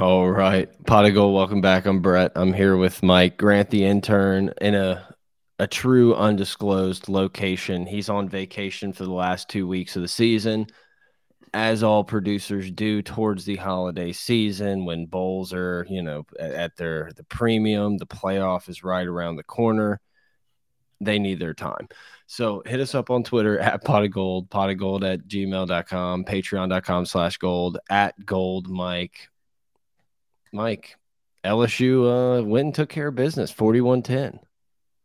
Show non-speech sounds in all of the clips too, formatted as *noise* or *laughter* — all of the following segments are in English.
All right. Pot of Gold, welcome back. I'm Brett. I'm here with Mike Grant, the intern, in a a true undisclosed location. He's on vacation for the last two weeks of the season, as all producers do towards the holiday season when bowls are, you know, at their the premium, the playoff is right around the corner. They need their time. So hit us up on Twitter at pot of gold, pot of gold at gmail.com, patreon.com slash gold, at gold Mike Mike, LSU uh, went and took care of business, 41 10.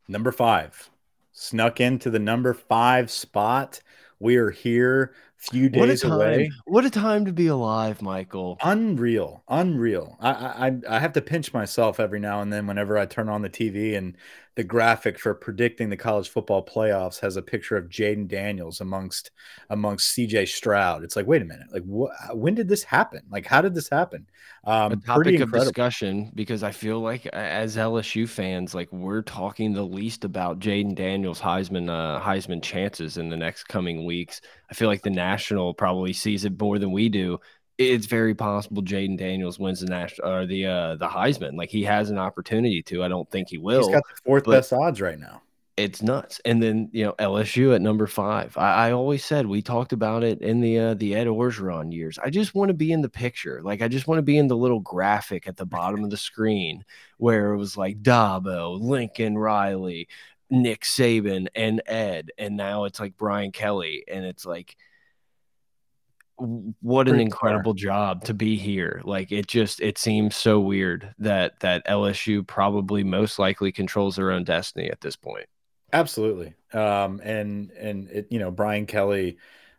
Number five snuck into the number five spot. We are here few days what away. What a time to be alive, Michael. Unreal, unreal. I, I I have to pinch myself every now and then whenever I turn on the TV and the graphic for predicting the college football playoffs has a picture of Jayden Daniels amongst amongst CJ Stroud. It's like, wait a minute, like what? When did this happen? Like, how did this happen? Um, a topic of discussion because I feel like as LSU fans, like we're talking the least about Jayden Daniels Heisman uh, Heisman chances in the next coming weeks. I feel like the national probably sees it more than we do. It's very possible Jayden Daniels wins the national or the uh, the Heisman. Like he has an opportunity to. I don't think he will. He's got the fourth best odds right now it's nuts. And then you know LSU at number five. I, I always said we talked about it in the uh, the Ed Orgeron years. I just want to be in the picture. Like I just want to be in the little graphic at the bottom of the screen where it was like Dabo, Lincoln Riley, Nick Saban, and Ed, and now it's like Brian Kelly, and it's like what an incredible job to be here like it just it seems so weird that that lsu probably most likely controls their own destiny at this point Absolutely. Um, and and it, you know Brian Kelly,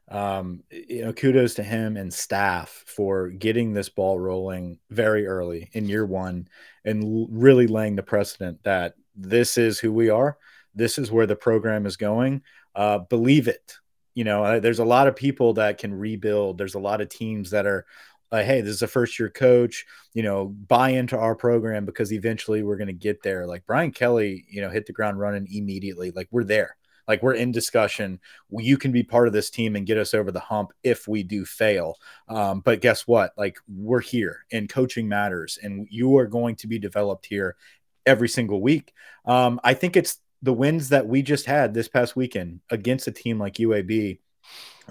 um, you know kudos to him and staff for getting this ball rolling very early in year one and really laying the precedent that this is who we are. This is where the program is going. Uh, believe it. You know, uh, there's a lot of people that can rebuild. There's a lot of teams that are like, hey, this is a first year coach, you know, buy into our program because eventually we're going to get there. Like Brian Kelly, you know, hit the ground running immediately. Like we're there. Like we're in discussion. You can be part of this team and get us over the hump if we do fail. Um, but guess what? Like we're here and coaching matters and you are going to be developed here every single week. Um, I think it's the wins that we just had this past weekend against a team like UAB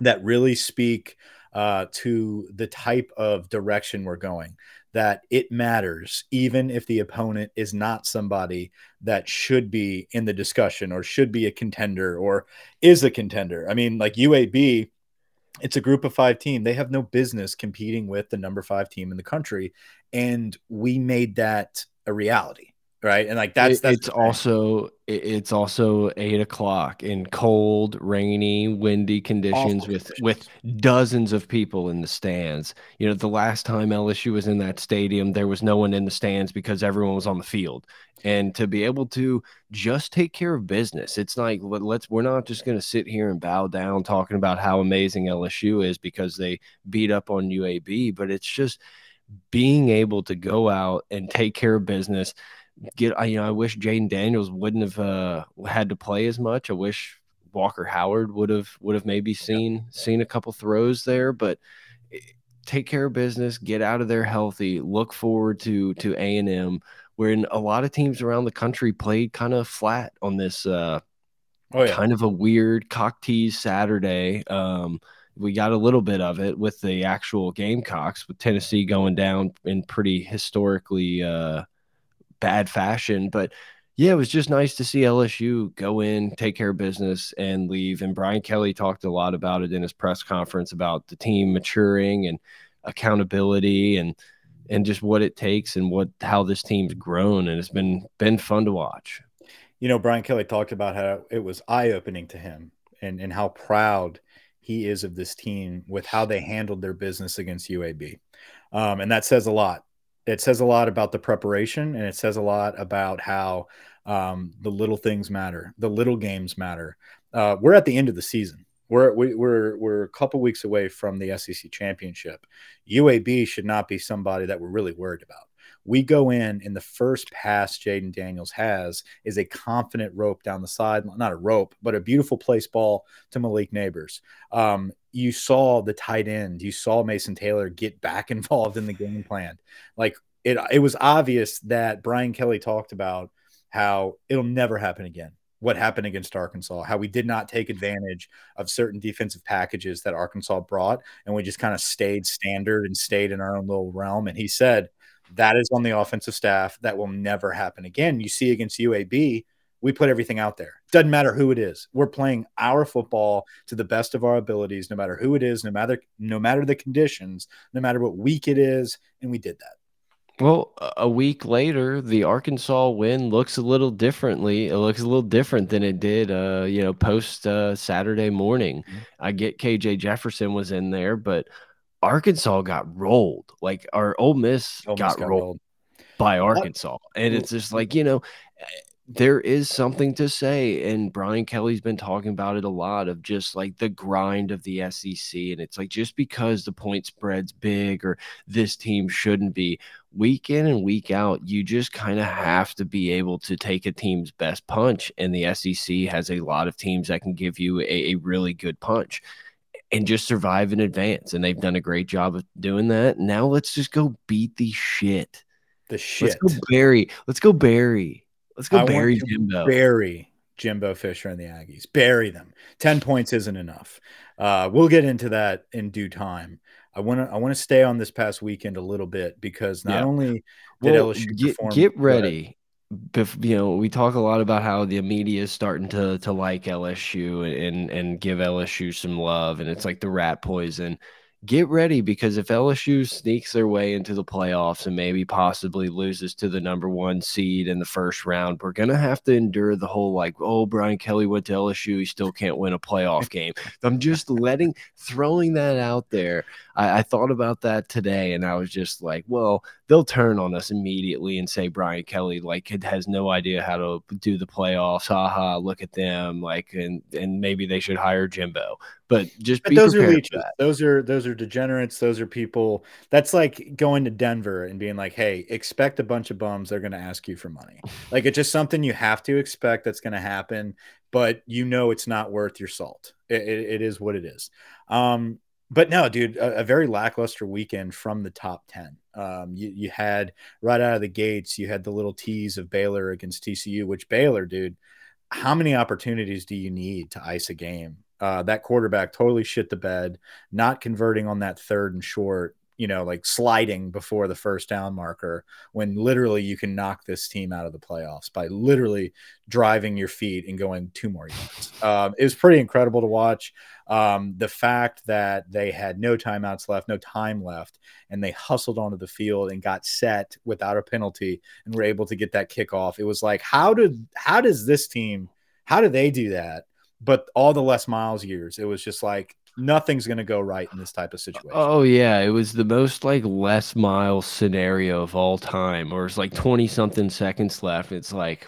that really speak – uh, to the type of direction we're going. That it matters, even if the opponent is not somebody that should be in the discussion or should be a contender or is a contender. I mean, like UAB, it's a group of five team. They have no business competing with the number five team in the country. And we made that a reality right? And like that's, that's it's also it's also eight o'clock in cold rainy windy conditions Awful with conditions. with dozens of people in the stands. You know the last time lsu was in that stadium there was no one in the stands because everyone was on the field. And to be able to just take care of business it's like let's we're not just going to sit here and bow down talking about how amazing lsu is because they beat up on uab but it's just being able to go out and take care of business get you know I wish Jayden Daniels wouldn't have uh, had to play as much. I wish Walker Howard would have would have maybe seen seen a couple throws there, but eh, take care of business, get out of there healthy. Look forward to to A and M, wherein a lot of teams around the country played kind of flat on this uh, oh, yeah. kind of a weird cock tease Saturday. Um, we got a little bit of it with the actual Gamecocks, with Tennessee going down in pretty historically. Uh, bad fashion. But yeah, it was just nice to see LSU go in, take care of business, and leave. And Brian Kelly talked a lot about it in his press conference about the team maturing and accountability and and just what it takes and what how this team's grown. And it's been been fun to watch. You know, Brian Kelly talked about how it was eye opening to him and and how proud he is of this team with how they handled their business against UAB. Um, and that says a lot it says a lot about the preparation and it says a lot about how um, the little things matter, the little games matter. Uh, we're at the end of the season. We're we, are we're we're a couple weeks away from the SEC championship. UAB should not be somebody that we're really worried about. We go in, and the first pass Jayden Daniels has is a confident rope down the side, not a rope, but a beautiful place ball to Malik Nabers. Um, you saw the tight end, you saw Mason Taylor get back *laughs* involved in the game plan. Like it, it was obvious that Brian Kelly talked about how it'll never happen again what happened against Arkansas, how we did not take advantage of certain defensive packages that Arkansas brought, and we just kind of stayed standard and stayed in our own little realm. And he said that is on the offensive staff. That will never happen again. You see against UAB, we put everything out there. Doesn't matter who it is. We're playing our football to the best of our abilities, no matter who it is, no matter no matter the conditions, no matter what week it is, and we did that. Well, a week later, the Arkansas win looks a little differently. It looks a little different than it did, uh, you know, post uh, Saturday morning. Mm -hmm. I get KJ Jefferson was in there, but Arkansas got rolled. Like our Ole Miss got, got, rolled, rolled by Arkansas, and it's just like you know, eh, there is something to say, and Brian Kelly's been talking about it a lot of just like the grind of the SEC. And it's like just because the point spread's big or this team shouldn't be, week in and week out, you just kind of have to be able to take a team's best punch. And the SEC has a lot of teams that can give you a, a really good punch and just survive in advance. And they've done a great job of doing that. Now let's just go beat the shit. The shit. Let's go bury. Let's go bury. Let's go I bury Jimbo. Bury Jimbo Fisher and the Aggies. Bury them. Ten points isn't enough. Uh, we'll get into that in due time. I want to I want to stay on this past weekend a little bit because not yeah. only did well, LSU get, perform, get ready. You know, we talk a lot about how the media is starting to to like LSU and and give LSU some love, and it's like the rat poison get ready because if LSU sneaks their way into the playoffs and maybe possibly loses to the number one seed in the first round, we're going to have to endure the whole like, oh, Brian Kelly went to LSU. He still can't win a playoff *laughs* game. I'm just letting, throwing that out there. I, I, thought about that today and I was just like, well, they'll turn on us immediately and say Brian Kelly like has no idea how to do the playoffs. Haha, look at them. Like, and, and maybe they should hire Jimbo. But just but those are leeches. Those are those are degenerates. Those are people. That's like going to Denver and being like, "Hey, expect a bunch of bums. They're going to ask you for money." like it's just something you have to expect that's going to happen, but you know it's not worth your salt. It, it, it is what it is. Um, but no, dude, a, a, very lackluster weekend from the top ten. Um, you, you had right out of the gates, you had the little tease of Baylor against TCU, which Baylor, dude, how many opportunities do you need to ice a game? Uh, that quarterback totally shit the bed, not converting on that third and short, you know, like sliding before the first down marker when literally you can knock this team out of the playoffs by literally driving your feet and going two more yards. Um, it was pretty incredible to watch. Um, the fact that they had no timeouts left, no time left, and they hustled onto the field and got set without a penalty and were able to get that kickoff. It was like, how did how does this team? How do they do that? But all the Les Miles years, it was just like nothing's going to go right in this type of situation. Oh yeah, it was the most like Les Miles scenario of all time. Or it's like 20 something seconds left. It's like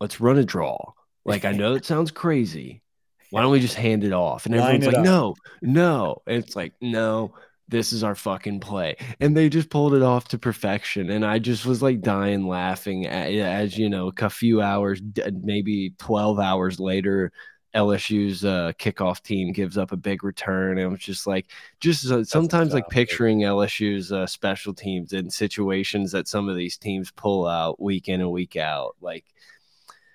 let's run a draw. Like I know it *laughs* sounds crazy. Why don't we just hand it off? And everyone's like, up. "No, no." And it's like, "No, this is our fucking play." And they just pulled it off to perfection. And I just was like dying laughing at, as you know, a few hours, maybe 12 hours later, LSU's uh, kickoff team gives up a big return. And it was just like, just uh, sometimes like picturing LSU's uh, special teams in situations that some of these teams pull out week in and week out. Like,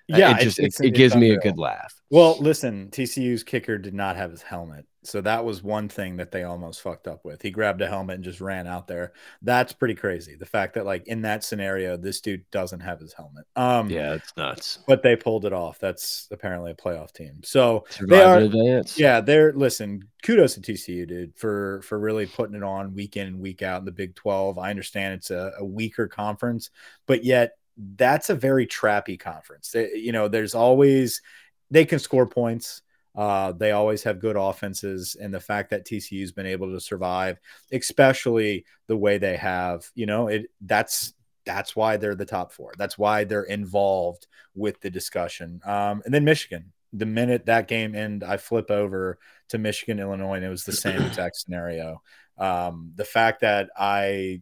yeah, it just it's, it, it's, it gives me a good laugh. Well, listen, TCU's kicker did not have his helmet. So that was one thing that they almost fucked up with. He grabbed a helmet and just ran out there. That's pretty crazy. The fact that like in that scenario, this dude doesn't have his helmet. Um yeah, it's nuts. But they pulled it off. That's apparently a playoff team. So Survive they are advance. Yeah, they're listen, kudos to TCU, dude, for for really putting it on week in and week out in the Big 12. I understand it's a, a weaker conference, but yet that's a very trappy conference. They, you know, there's always they can score points uh, they always have good offenses, and the fact that TCU's been able to survive, especially the way they have, you know, it that's that's why they're the top four. That's why they're involved with the discussion. Um, and then Michigan, the minute that game end, I flip over to Michigan, Illinois, and it was the same *clears throat* exact scenario. Um, the fact that I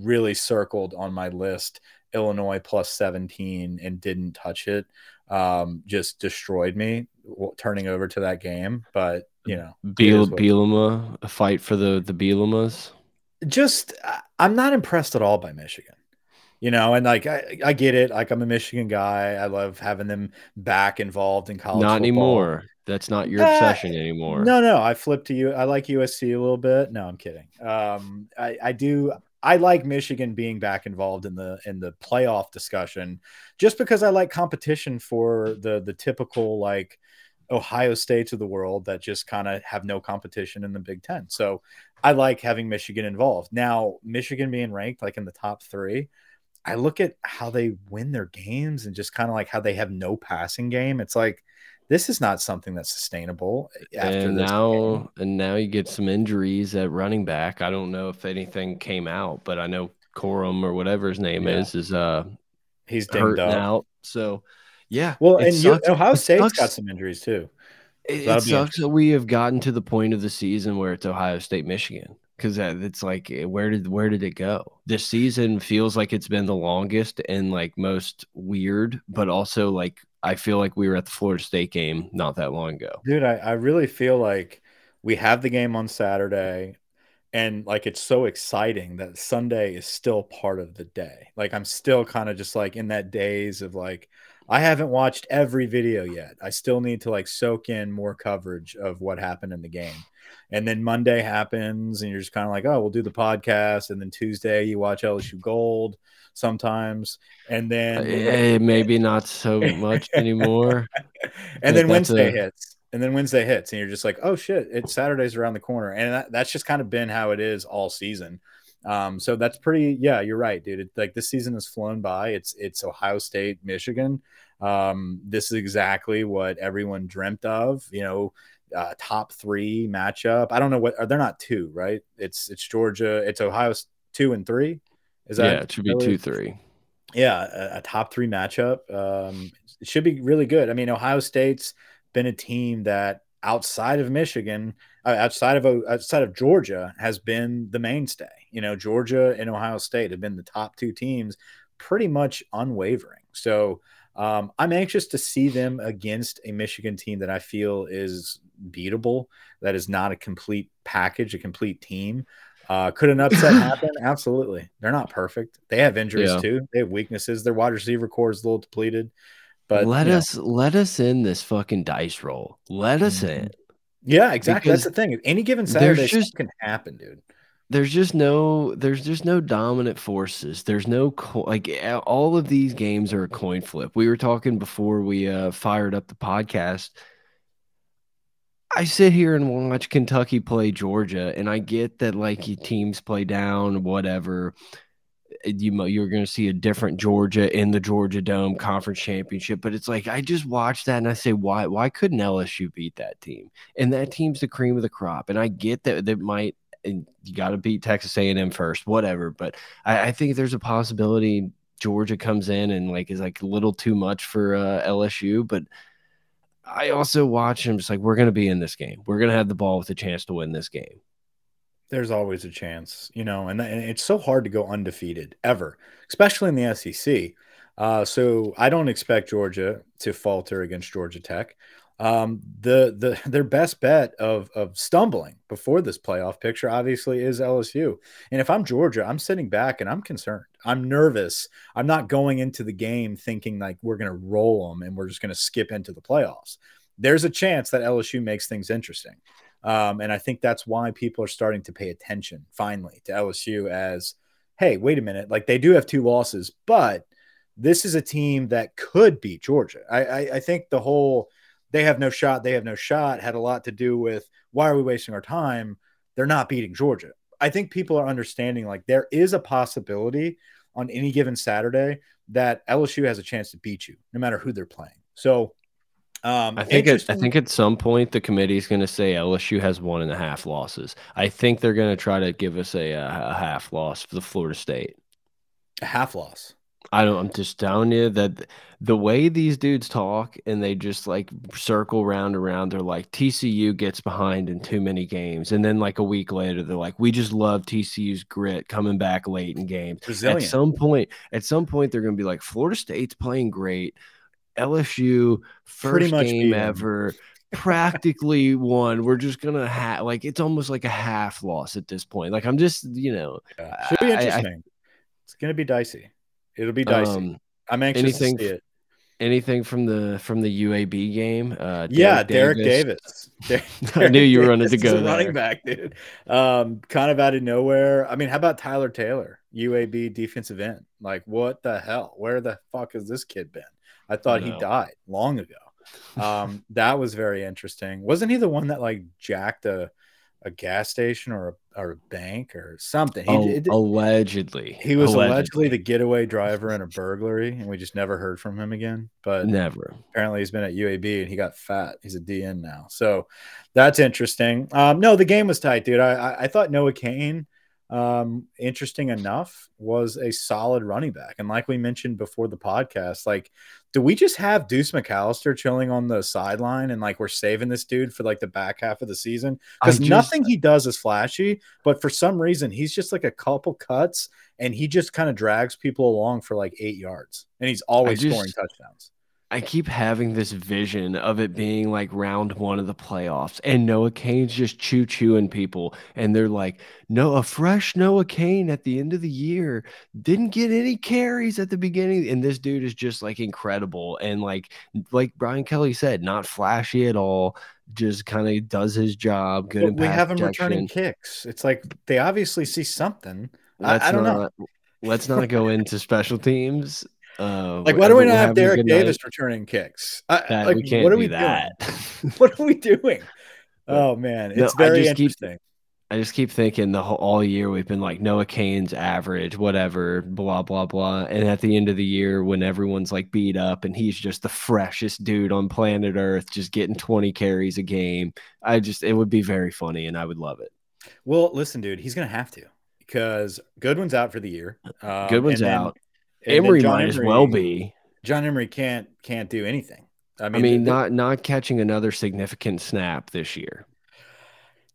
really circled on my list Illinois plus 17 and didn't touch it um, just destroyed me turning over to that game. But you know, Biel Bielema, a fight for the the Bielemas. Just, I'm not impressed at all by Michigan. You know, and like I, I get it. Like I'm a Michigan guy. I love having them back involved in college. Not football. anymore. That's not your uh, obsession anymore. No, no. I flipped to you. I like USC a little bit. No, I'm kidding. Um, I, I do. I like Michigan being back involved in the in the playoff discussion, just because I like competition for the the typical like Ohio States of the world that just kind of have no competition in the Big Ten. So I like having Michigan involved. Now, Michigan being ranked like in the top three, I look at how they win their games and just kind of like how they have no passing game. It's like this is not something that's sustainable. and now, game. and now you get some injuries at running back. I don't know if anything came out, but I know Corum or whatever his name yeah. is is uh he's hurt out. So yeah. Well, and you, Ohio State's got some injuries too. So it, it sucks that we have gotten to the point of the season where it's Ohio State, Michigan, because it's like eh, where did where did it go? This season feels like it's been the longest and like most weird, but also like I feel like we were at the Florida State game not that long ago. Dude, I, I really feel like we have the game on Saturday and like it's so exciting that Sunday is still part of the day. Like I'm still kind of just like in that daze of like I haven't watched every video yet. I still need to like soak in more coverage of what happened in the game. And then Monday happens, and you're just kind of like, oh, we'll do the podcast. And then Tuesday, you watch LSU Gold sometimes. And then uh, maybe not so much *laughs* anymore. and then Wednesday a... hits. And then Wednesday hits, and you're just like, oh shit, it's Saturday's around the corner. And that, that's just kind of been how it is all season. Um, so that's pretty. Yeah, you're right, dude. It, like this season has flown by. It's it's Ohio State, Michigan. Um, this is exactly what everyone dreamt of. You know, uh, top three matchup. I don't know what. Are they're not two, right? It's it's Georgia. It's Ohio two and three. Is that yeah? It should be two three. Yeah, a, a top three matchup. Um, it should be really good. I mean, Ohio State's been a team that outside of Michigan, uh, outside of outside of Georgia, has been the mainstay. You know, Georgia and Ohio State have been the top two teams, pretty much unwavering. So um, I'm anxious to see them against a Michigan team that I feel is beatable. That is not a complete package, a complete team. Uh, could an upset *coughs* happen? Absolutely. They're not perfect. They have injuries yeah. too. They have weaknesses. Their wide receiver core is a little depleted. But let us let us in this fucking dice roll. Let us mm-hmm. in. Yeah, exactly. Because That's the thing. Any given Saturday just, can happen, dude. There's just no there's just no dominant forces. There's no like all of these games are a coin flip. We were talking before we uh, fired up the podcast. I sit here and watch Kentucky play Georgia, and I get that like teams play down, whatever you you're going to see a different Georgia in the Georgia Dome conference championship. But it's like I just watched that and I say, why why couldn't LSU beat that team? And that team's the cream of the crop. And I get that that might you got to beat Texas A&M first, whatever. But I, I, think there's a possibility Georgia comes in and like is like a little too much for uh, LSU, but. I also watch him just like we're going to be in this game. We're going to have the ball with a chance to win this game there's always a chance, you know, and, and, it's so hard to go undefeated ever, especially in the SEC. Uh, so I don't expect Georgia to falter against Georgia Tech. Um, the the their best bet of of stumbling before this playoff picture obviously is LSU. And if I'm Georgia, I'm sitting back and I'm concerned. I'm nervous. I'm not going into the game thinking like we're going to roll them and we're just going to skip into the playoffs. There's a chance that LSU makes things interesting. Um, and I think that's why people are starting to pay attention finally to LSU as, hey, wait a minute, like they do have two losses, but this is a team that could beat Georgia. I, I, I think the whole they have no shot, they have no shot had a lot to do with why are we wasting our time? They're not beating Georgia. I think people are understanding like there is a possibility on any given Saturday that LSU has a chance to beat you, no matter who they're playing. So um, I think at, I think at some point the committee is going to say LSU has one and a half losses. I think they're going to try to give us a, a, half loss for the Florida State. A half loss. I don't. I'm just telling you that the way these dudes talk and they just like circle round around. They're like TCU gets behind in too many games, and then like a week later, they're like, we just love TCU's grit coming back late in games. Resilient. At some point, at some point, they're going to be like Florida State's playing great. LSU first game ever practically won. We're just gonna have like it's almost like a half loss at this point. Like I'm just you know, yeah. should be interesting. I, I, it's gonna be dicey. It'll be dicey. Um, I'm anxious anything, to see it. Anything from the from the UAB game? Uh, Derek yeah, Derek Davis. Davis. *laughs* I knew you were running to go. Running back, dude. Um, kind of out of nowhere. I mean, how about Tyler Taylor, UAB defensive end? Like, what the hell? Where the fuck has this kid been? I thought he died long ago. Um, that was very interesting. Wasn't he the one that like jacked a a gas station or a, or a bank or something. He, oh, it, allegedly, he was allegedly. allegedly. the getaway driver in a burglary, and we just never heard from him again. But never. Apparently, he's been at UAB and he got fat. He's a DN now, so that's interesting. Um, no, the game was tight, dude. I I, I thought Noah Cain um, interesting enough, was a solid running back. And like we mentioned before the podcast, like, do we just have Deuce McAllister chilling on the sideline and like we're saving this dude for like the back half of the season? Because nothing he does is flashy, but for some reason he's just like a couple cuts and he just kind of drags people along for like eight yards and he's always just, scoring touchdowns. I keep having this vision of it being like round one of the playoffs, and Noah Cain's just choo chooing people, and they're like, "No, a fresh Noah Cain at the end of the year didn't get any carries at the beginning," and this dude is just like incredible, and like like Brian Kelly said, not flashy at all, just kind of does his job. Good. we have him returning kicks. It's like they obviously see something. I, I, don't not, know. Let's not go into special teams uh, like, why do we not have Derek Davis night? returning kicks? I, like, what are we that. doing? *laughs* what are we doing? *laughs* Oh man, it's no, very interesting. Keep, I just keep thinking the whole all year we've been like Noah Cain's average, whatever, blah blah blah, and at the end of the year when everyone's like beat up and he's just the freshest dude on planet Earth, just getting twenty carries a game, I just it would be very funny and I would love it. Well, listen, dude, he's gonna have to because Goodwin's out for the year. Um, Goodwin's out. Emery might Emery, as well be. John Emery can't can't do anything. I mean, I mean, the, not not catching another significant snap this year.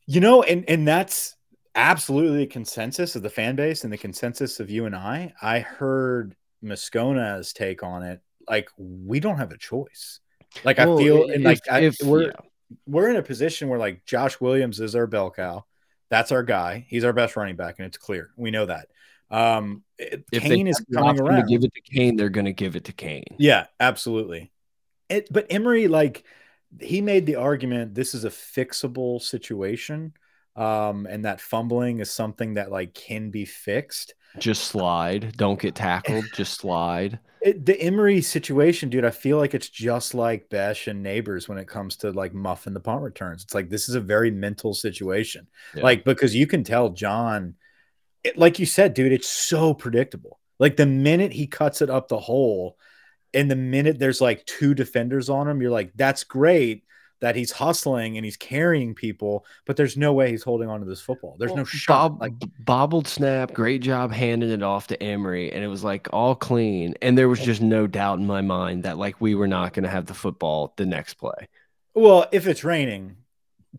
You know, and and that's absolutely the consensus of the fan base and the consensus of you and I. I heard Moscona's take on it. Like, we don't have a choice. Like, well, I feel, and like, if, I, we're yeah. we're in a position where like Josh Williams is our bell cow. That's our guy. He's our best running back, and it's clear. We know that. Um, if Cain is coming around. To give it to Cain, they're going to give it to Cain. Yeah, absolutely. It, but Emery, like, he made the argument this is a fixable situation, um, and that fumbling is something that like can be fixed. Just slide. Don't get tackled. just slide. *laughs* It, the Emery situation, dude, I feel like it's just like Besh and Nabers when it comes to like muffing the punt returns. It's like this is a very mental situation, yeah. like because you can tell John it, like you said, dude, it's so predictable. Like the minute he cuts it up the hole, and the minute there's like two defenders on him, you're like, that's great that he's hustling and he's carrying people, but there's no way he's holding on to this football. There's well, no shot. Bob, like bobbled snap, great job handing it off to Emery, and it was like all clean. And there was just no doubt in my mind that like we were not going to have the football the next play. Well, if it's raining,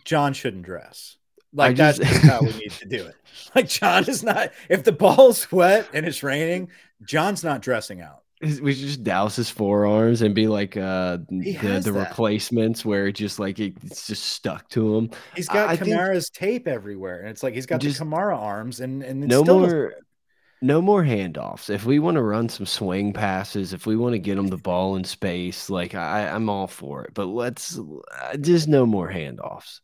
John shouldn't dress. Like that's how we need to do it. *laughs* Like John is not. If the ball's wet and it's raining, John's not dressing out. We should just douse his forearms and be like uh the, the replacements where it just like it, it's just stuck to him. He's got I Kamara's think, tape everywhere, and it's like he's got just, the Kamara arms, and and no more. No more handoffs. If we want to run some swing passes, if we want to get them the ball in space, like I, I'm all for it. But let's uh, just no more handoffs.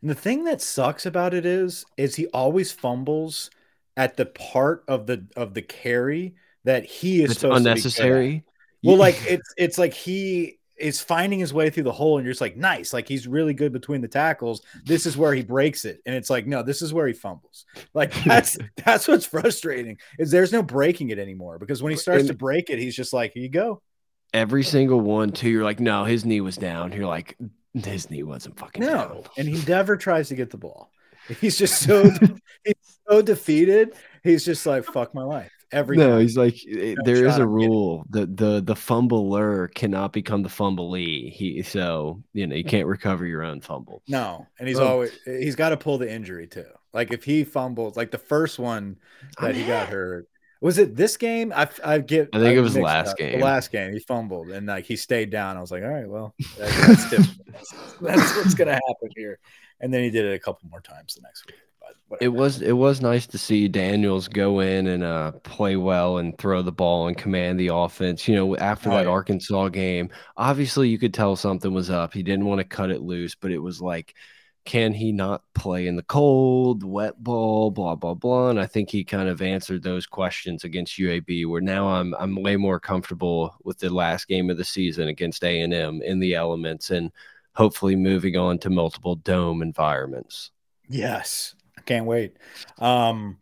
And the thing that sucks about it is, is he always fumbles at the part of the of the carry that he is it's supposed unnecessary. Well, like it's it's like he is finding his way through the hole, and you're just like, nice, like he's really good between the tackles. This is where he breaks it, and it's like, no, this is where he fumbles. Like *laughs* that's that's what's frustrating is there's no breaking it anymore because when he starts and, to break it, he's just like, here you go. Every single one, too. You're like, no, his knee was down. You're like, his knee wasn't fucking no, down. and he *laughs* never tries to get the ball. He's just so *laughs* he's so defeated. He's just like fuck my life. every no, time. he's like eh, no there is a rule. The the the fumbler cannot become the fumblee. He so you know you can't recover your own fumble. No, and he's oh. always he's got to pull the injury too. Like if he fumbles, like the first one that he got hurt. Was it this game? I I get. I think I it was last game. The last game, he fumbled and like he stayed down. I was like, all right, well, that, that's *laughs* *laughs* that's what's gonna happen here. And then he did it a couple more times the next week. It was it was nice to see Daniels go in and uh, play well and throw the ball and command the offense. You know, after oh, that yeah. Arkansas game, obviously you could tell something was up. He didn't want to cut it loose, but it was like, can he not play in the cold, wet ball, blah blah blah? And I think he kind of answered those questions against UAB. Where now I'm I'm way more comfortable with the last game of the season against A and M in the elements and hopefully moving on to multiple dome environments. Yes, I can't wait. Um,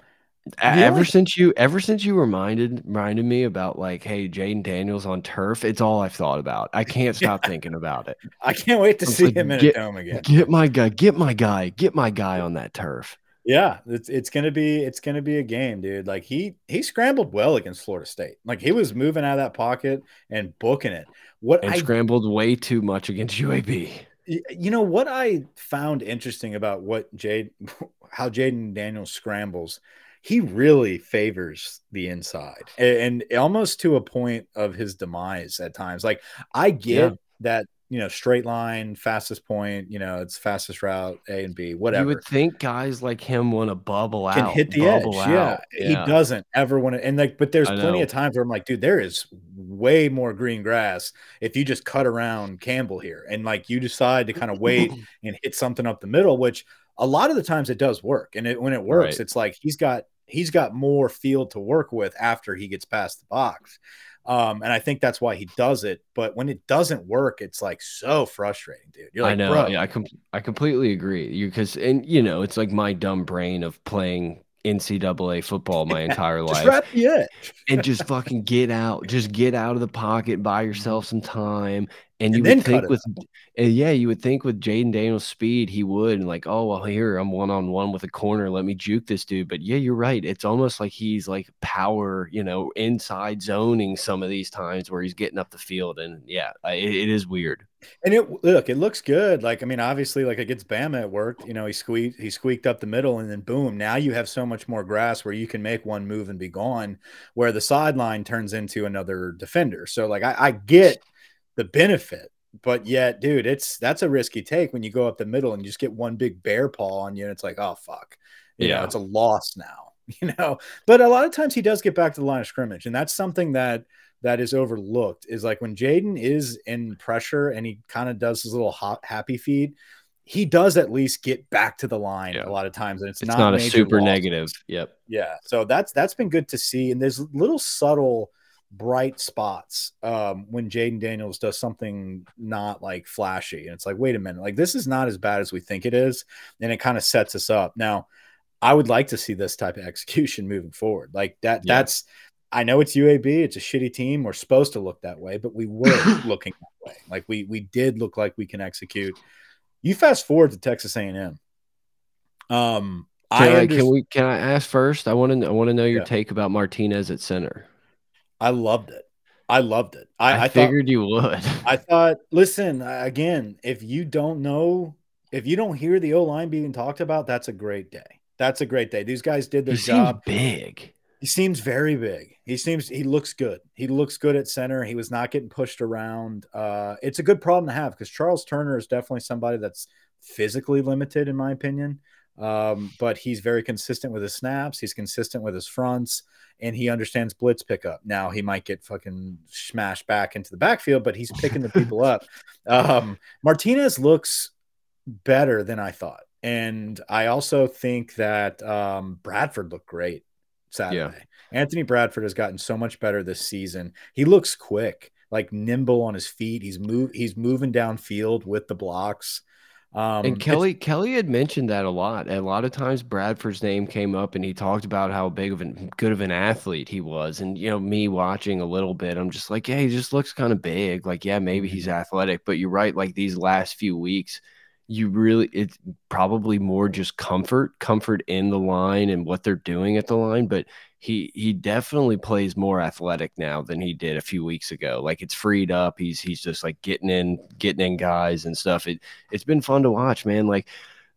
ever since you ever since you reminded reminded me about like hey Jayden Daniels on turf it's all I've thought about. I can't *laughs* stop yeah. thinking about it. I can't wait to see like, him in get, a dome again. get my guy get my guy get my guy on that turf. Yeah it's it's gonna be it's gonna be a game dude. Like he he scrambled well against Florida State. Like he was moving out of that pocket and booking it. What and I scrambled way too much against UAB you know what I found interesting about what Jade, *laughs* how Jayden Daniels scrambles, he really favors the inside and, and, almost to a point of his demise at times. Like I get yeah. that you know, straight line, fastest point, you know, it's fastest route, A and B, whatever. You would think guys like him want to bubble Can out, hit the edge. Yeah. yeah. He doesn't ever want to. And like, but there's plenty of times where I'm like, dude, there is way more green grass if you just cut around Campbell here and like you decide to kind of wait *laughs* and hit something up the middle, which a lot of the times it does work. And it, when it works, right. it's like he's got he's got more field to work with after he gets past the box. Um, and I think that's why he does it. But when it doesn't work, it's like so frustrating, dude. You're like, I know. Bro. Yeah, I com I completely agree. You because and you know, it's like my dumb brain of playing NCAA football my entire life. Yeah. and just *laughs* fucking get out. Just get out of the pocket, buy yourself some time, and you and would think with, yeah, you would think with Jayden Daniels' speed, he would, and like, oh well, here I'm one on one with a corner, let me juke this dude. But yeah, you're right. It's almost like he's like power, you know, inside zoning some of these times where he's getting up the field, and yeah, it, it is weird. And it look, it looks good. Like I mean, obviously, like against Bama, it worked. You know, he squeaked, he squeaked up the middle, and then boom, now you have so much more grass where you can make one move and be gone. Where the sideline turns into another defender. So like, I, I get the benefit. But yet, dude, it's that's a risky take when you go up the middle and you just get one big bear paw on you, and it's like, oh fuck, you yeah, know, it's a loss now, *laughs* you know. But a lot of times he does get back to the line of scrimmage, and that's something that that is overlooked. Is like when Jayden is in pressure and he kind of does his little hot, happy feed, he does at least get back to the line yeah. a lot of times, and it's, it's not, not a super negative. Yep. Yeah. So that's that's been good to see, and there's little subtle bright spots um, when Jayden Daniels does something not like flashy. And it's like, wait a minute, like this is not as bad as we think it is. And it kind of sets us up. Now, I would like to see this type of execution *laughs* moving forward. Like that, yeah. that's, I know it's UAB, it's a shitty team. We're supposed to look that way, but we were *laughs* looking that way. Like we, we did look like we can execute. You fast forward to Texas A&M. Um, can I, I can we can I ask first? I want to I want to know your yeah. take about Martinez at center. I loved it. I loved it. I, I, I figured thought, you would. *laughs* I thought, listen, again, if you don't know, if you don't hear the O line being talked about, that's a great day. That's a great day. These guys did their he job. big. He seems very big. He seems he looks good. He looks good at center. He was not getting pushed around. Uh, it's a good problem to have because Charles Turner is definitely somebody that's physically limited, in my opinion. Um, but he's very consistent with his snaps. He's consistent with his fronts and he understands blitz pickup. Now he might get fucking smashed back into the backfield, but he's picking the people up. *laughs* Um, Martinez looks better than I thought. And I also think that um, Bradford looked great Saturday. Yeah. Anthony Bradford has gotten so much better this season. He looks quick, like nimble on his feet. He's move he's moving downfield with the blocks. Um, and Kelly Kelly had mentioned that a lot. a lot of times Bradford's name came up and he talked about how big of an good of an athlete he was. And you know, me watching a little bit, I'm just like, yeah, he just looks kind of big. Like, yeah, maybe he's mm-hmm. athletic, but you're right. Like these last few weeks, you really it's probably more just comfort comfort in the line and what they're doing at the line but he he definitely plays more athletic now than he did a few weeks ago like it's freed up he's he's just like getting in getting in guys and stuff it it's been fun to watch man like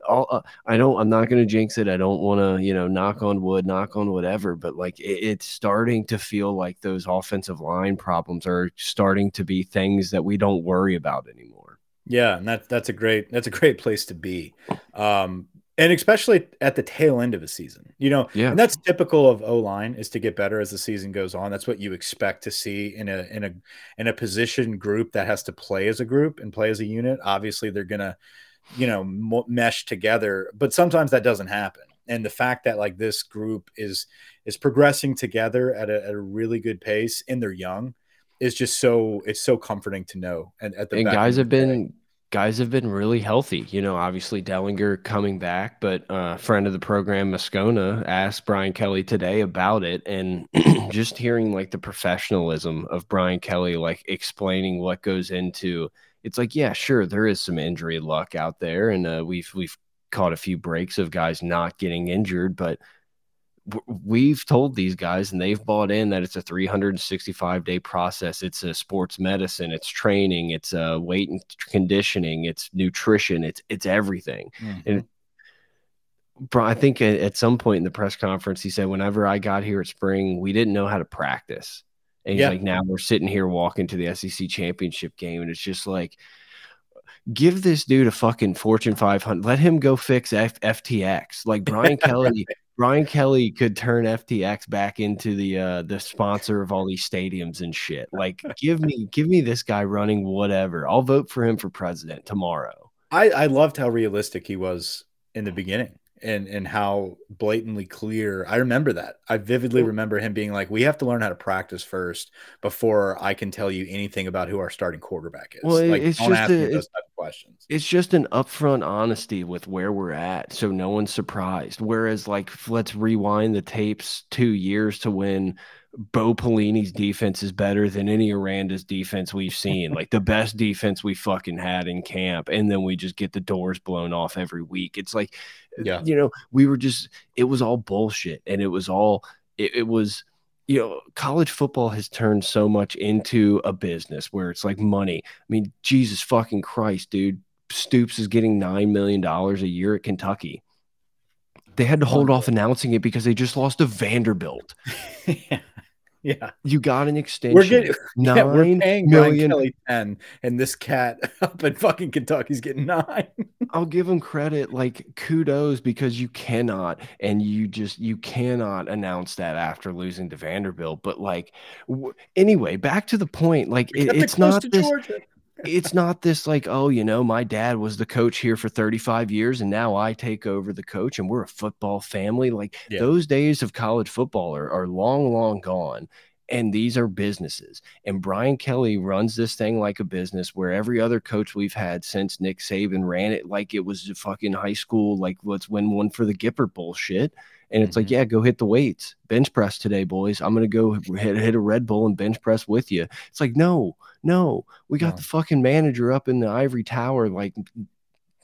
all uh, I don't I'm not going to jinx it. I don't want to, you know, knock on wood, knock on whatever, but like it, it's starting to feel like those offensive line problems are starting to be things that we don't worry about anymore. Yeah, and that's that's a great that's a great place to be. Um, and especially at the tail end of a season, you know, yeah. and that's typical of O line is to get better as the season goes on. That's what you expect to see in a in a in a position group that has to play as a group and play as a unit. Obviously, they're gonna, you know, mesh together, but sometimes that doesn't happen. And the fact that like this group is is progressing together at a, at a really good pace and they're young is just so it's so comforting to know. And at the and guys have been guys have been really healthy. You know, obviously Dellinger coming back, but a uh, friend of the program, Moscona, asked Brian Kelly today about it, and *clears throat* just hearing like the professionalism of Brian Kelly, like explaining what goes into. It's like, yeah, sure, there is some injury luck out there, and uh, we've we've caught a few breaks of guys not getting injured, but we've told these guys and they've bought in that it's a 365 day process it's a sports medicine it's training it's a uh, weight and conditioning it's nutrition it's it's everything mm -hmm. and I think at some point in the press conference, he said, "Whenever I got here at spring, we didn't know how to practice." And he's yeah. like, "Now we're sitting here walking to the SEC championship game, and it's just like, give this dude a fucking Fortune 500. Let him go fix F FTX. Like Brian *laughs* Kelly Brian Kelly could turn FTX back into the uh the sponsor of all these stadiums and shit. Like *laughs* give me give me this guy running whatever. I'll vote for him for president tomorrow. I I loved how realistic he was in the beginning and and how blatantly clear. I remember that. I vividly remember him being like, "We have to learn how to practice first before I can tell you anything about who our starting quarterback is." Well, like, it's just a, those type of questions. It's just an upfront honesty with where we're at, so no one's surprised. Whereas, like, let's rewind the tapes two years to when Bo Pelini's defense is better than any Aranda's defense we've seen. like the best defense we fucking had in camp. And then we just get the doors blown off every week. It's like, yeah, you know, we were just, it was all bullshit. And it was all, it, it was, you know, college football has turned so much into a business where it's like money. I mean, Jesus fucking Christ, dude. Stoops is getting $9 million a year at Kentucky. They had to hold off announcing it because they just lost to Vanderbilt. *laughs* yeah. Yeah. You got an extension. We're getting nine *laughs* yeah, we're paying million. Kelly 10 and this cat *laughs* up in fucking Kentucky's getting nine. *laughs* I'll give him credit, like kudos, because you cannot and you just you cannot announce that after losing to Vanderbilt. But like anyway, back to the point, like it, it's not this, Georgia it's not this like, oh, you know, my dad was the coach here for 35 years and now I take over the coach and we're a football family. Like yeah. those days of college football are, are long, long gone. And these are businesses. And Brian Kelly runs this thing like a business where every other coach we've had since Nick Saban ran it like it was a fucking high school, like let's win one for the Gipper bullshit. And it's mm -hmm. like, mm-hmm. yeah, go hit the weights, bench press today, boys. I'm gonna go hit, hit a Red Bull and bench press with you. It's like, no, no, we got no. the fucking manager up in the ivory tower, like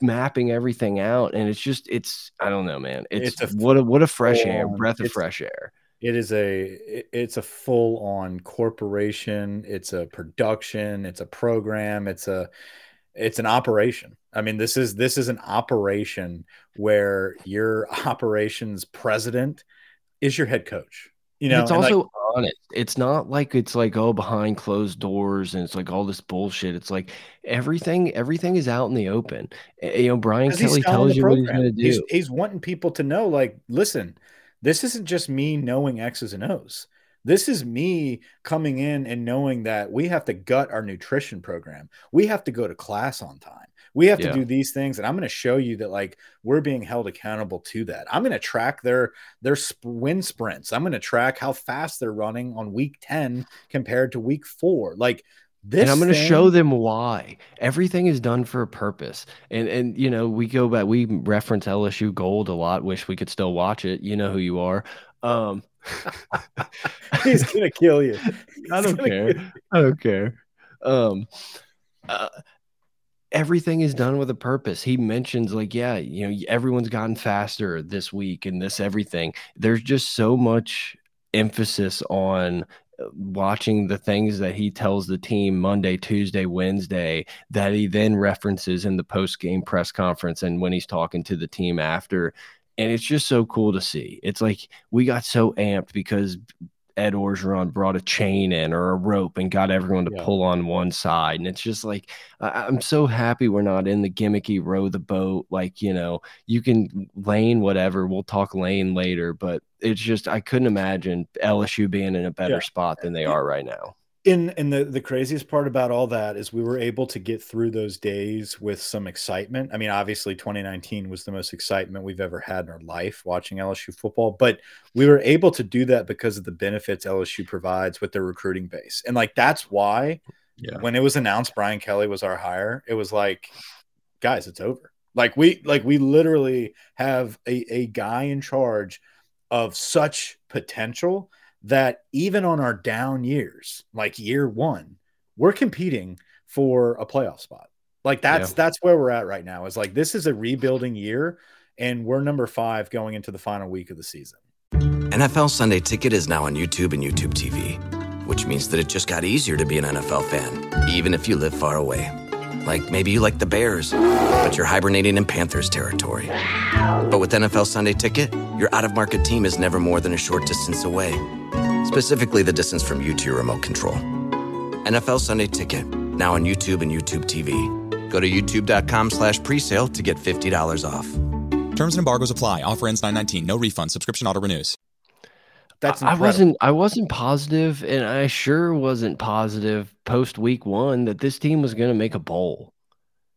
mapping everything out, and it's just, it's, I don't know, man. It's, it's a what a what a fresh air, breath of fresh air. It is a it's a full on corporation. It's a production. It's a program. It's a it's an operation. I mean, this is this is an operation where your *laughs* operations president is your head coach. You know, it's also like, honest. It's not like it's like oh behind closed doors and it's like all this bullshit. It's like everything everything is out in the open. You know, Brian Kelly tells you what he's going to do. He's, he's wanting people to know, like, listen, this isn't just me knowing X's and O's. This is me coming in and knowing that we have to gut our nutrition program. We have to go to class on time. We have yeah. to do these things, and I'm going to show you that like we're being held accountable to that. I'm going to track their their win sprints. I'm going to track how fast they're running on week 10 compared to week 4. Like this and I'm going to show them why everything is done for a purpose. And and you know, we go back, we reference LSU Gold a lot. Wish we could still watch it. You know who you are. Um, *laughs* he's gonna *laughs* kill you. I don't care. I don't care. Um, uh, everything is done with a purpose. He mentions like, yeah, you know, everyone's gotten faster this week and this everything. There's just so much emphasis on uh, watching the things that he tells the team Monday, Tuesday, Wednesday that he then references in the post game press conference and when he's talking to the team after. And it's just so cool to see. It's like we got so amped because Ed Orgeron brought a chain in or a rope and got everyone to yeah. pull on one side. And it's just like, I am so happy we're not in the gimmicky row the boat. Like, you know, you can lane whatever. We'll talk lane later, but it's just, I couldn't imagine LSU being in a better yeah. spot than they are right now in and the the craziest part about all that is we were able to get through those days with some excitement. I mean, obviously 2019 was the most excitement we've ever had in our life watching LSU football, but we were able to do that because of the benefits LSU provides with their recruiting base. And like that's why yeah. when it was announced Brian Kelly was our hire, it was like guys, it's over. Like we like we literally have a, a guy in charge of such potential that even on our down years, like year one, we're competing for a playoff spot. Like that's yeah. that's where we're at right now. Is like this is a rebuilding year, and we're number five going into the final week of the season. NFL Sunday Ticket is now on YouTube and YouTube TV, which means that it just got easier to be an NFL fan, even if you live far away. Like maybe you like the Bears, but you're hibernating in Panthers territory. But with NFL Sunday Ticket, your out of market team is never more than a short distance away specifically the distance from you to your remote control. NFL Sunday Ticket, now on YouTube and YouTube TV. Go to youtube.com slash presale to get $50 off. Terms and embargoes apply. Offer ends 919. No refund. Subscription auto renews. That's I wasn't I wasn't positive, and I sure wasn't positive post week one that this team was going to make a bowl.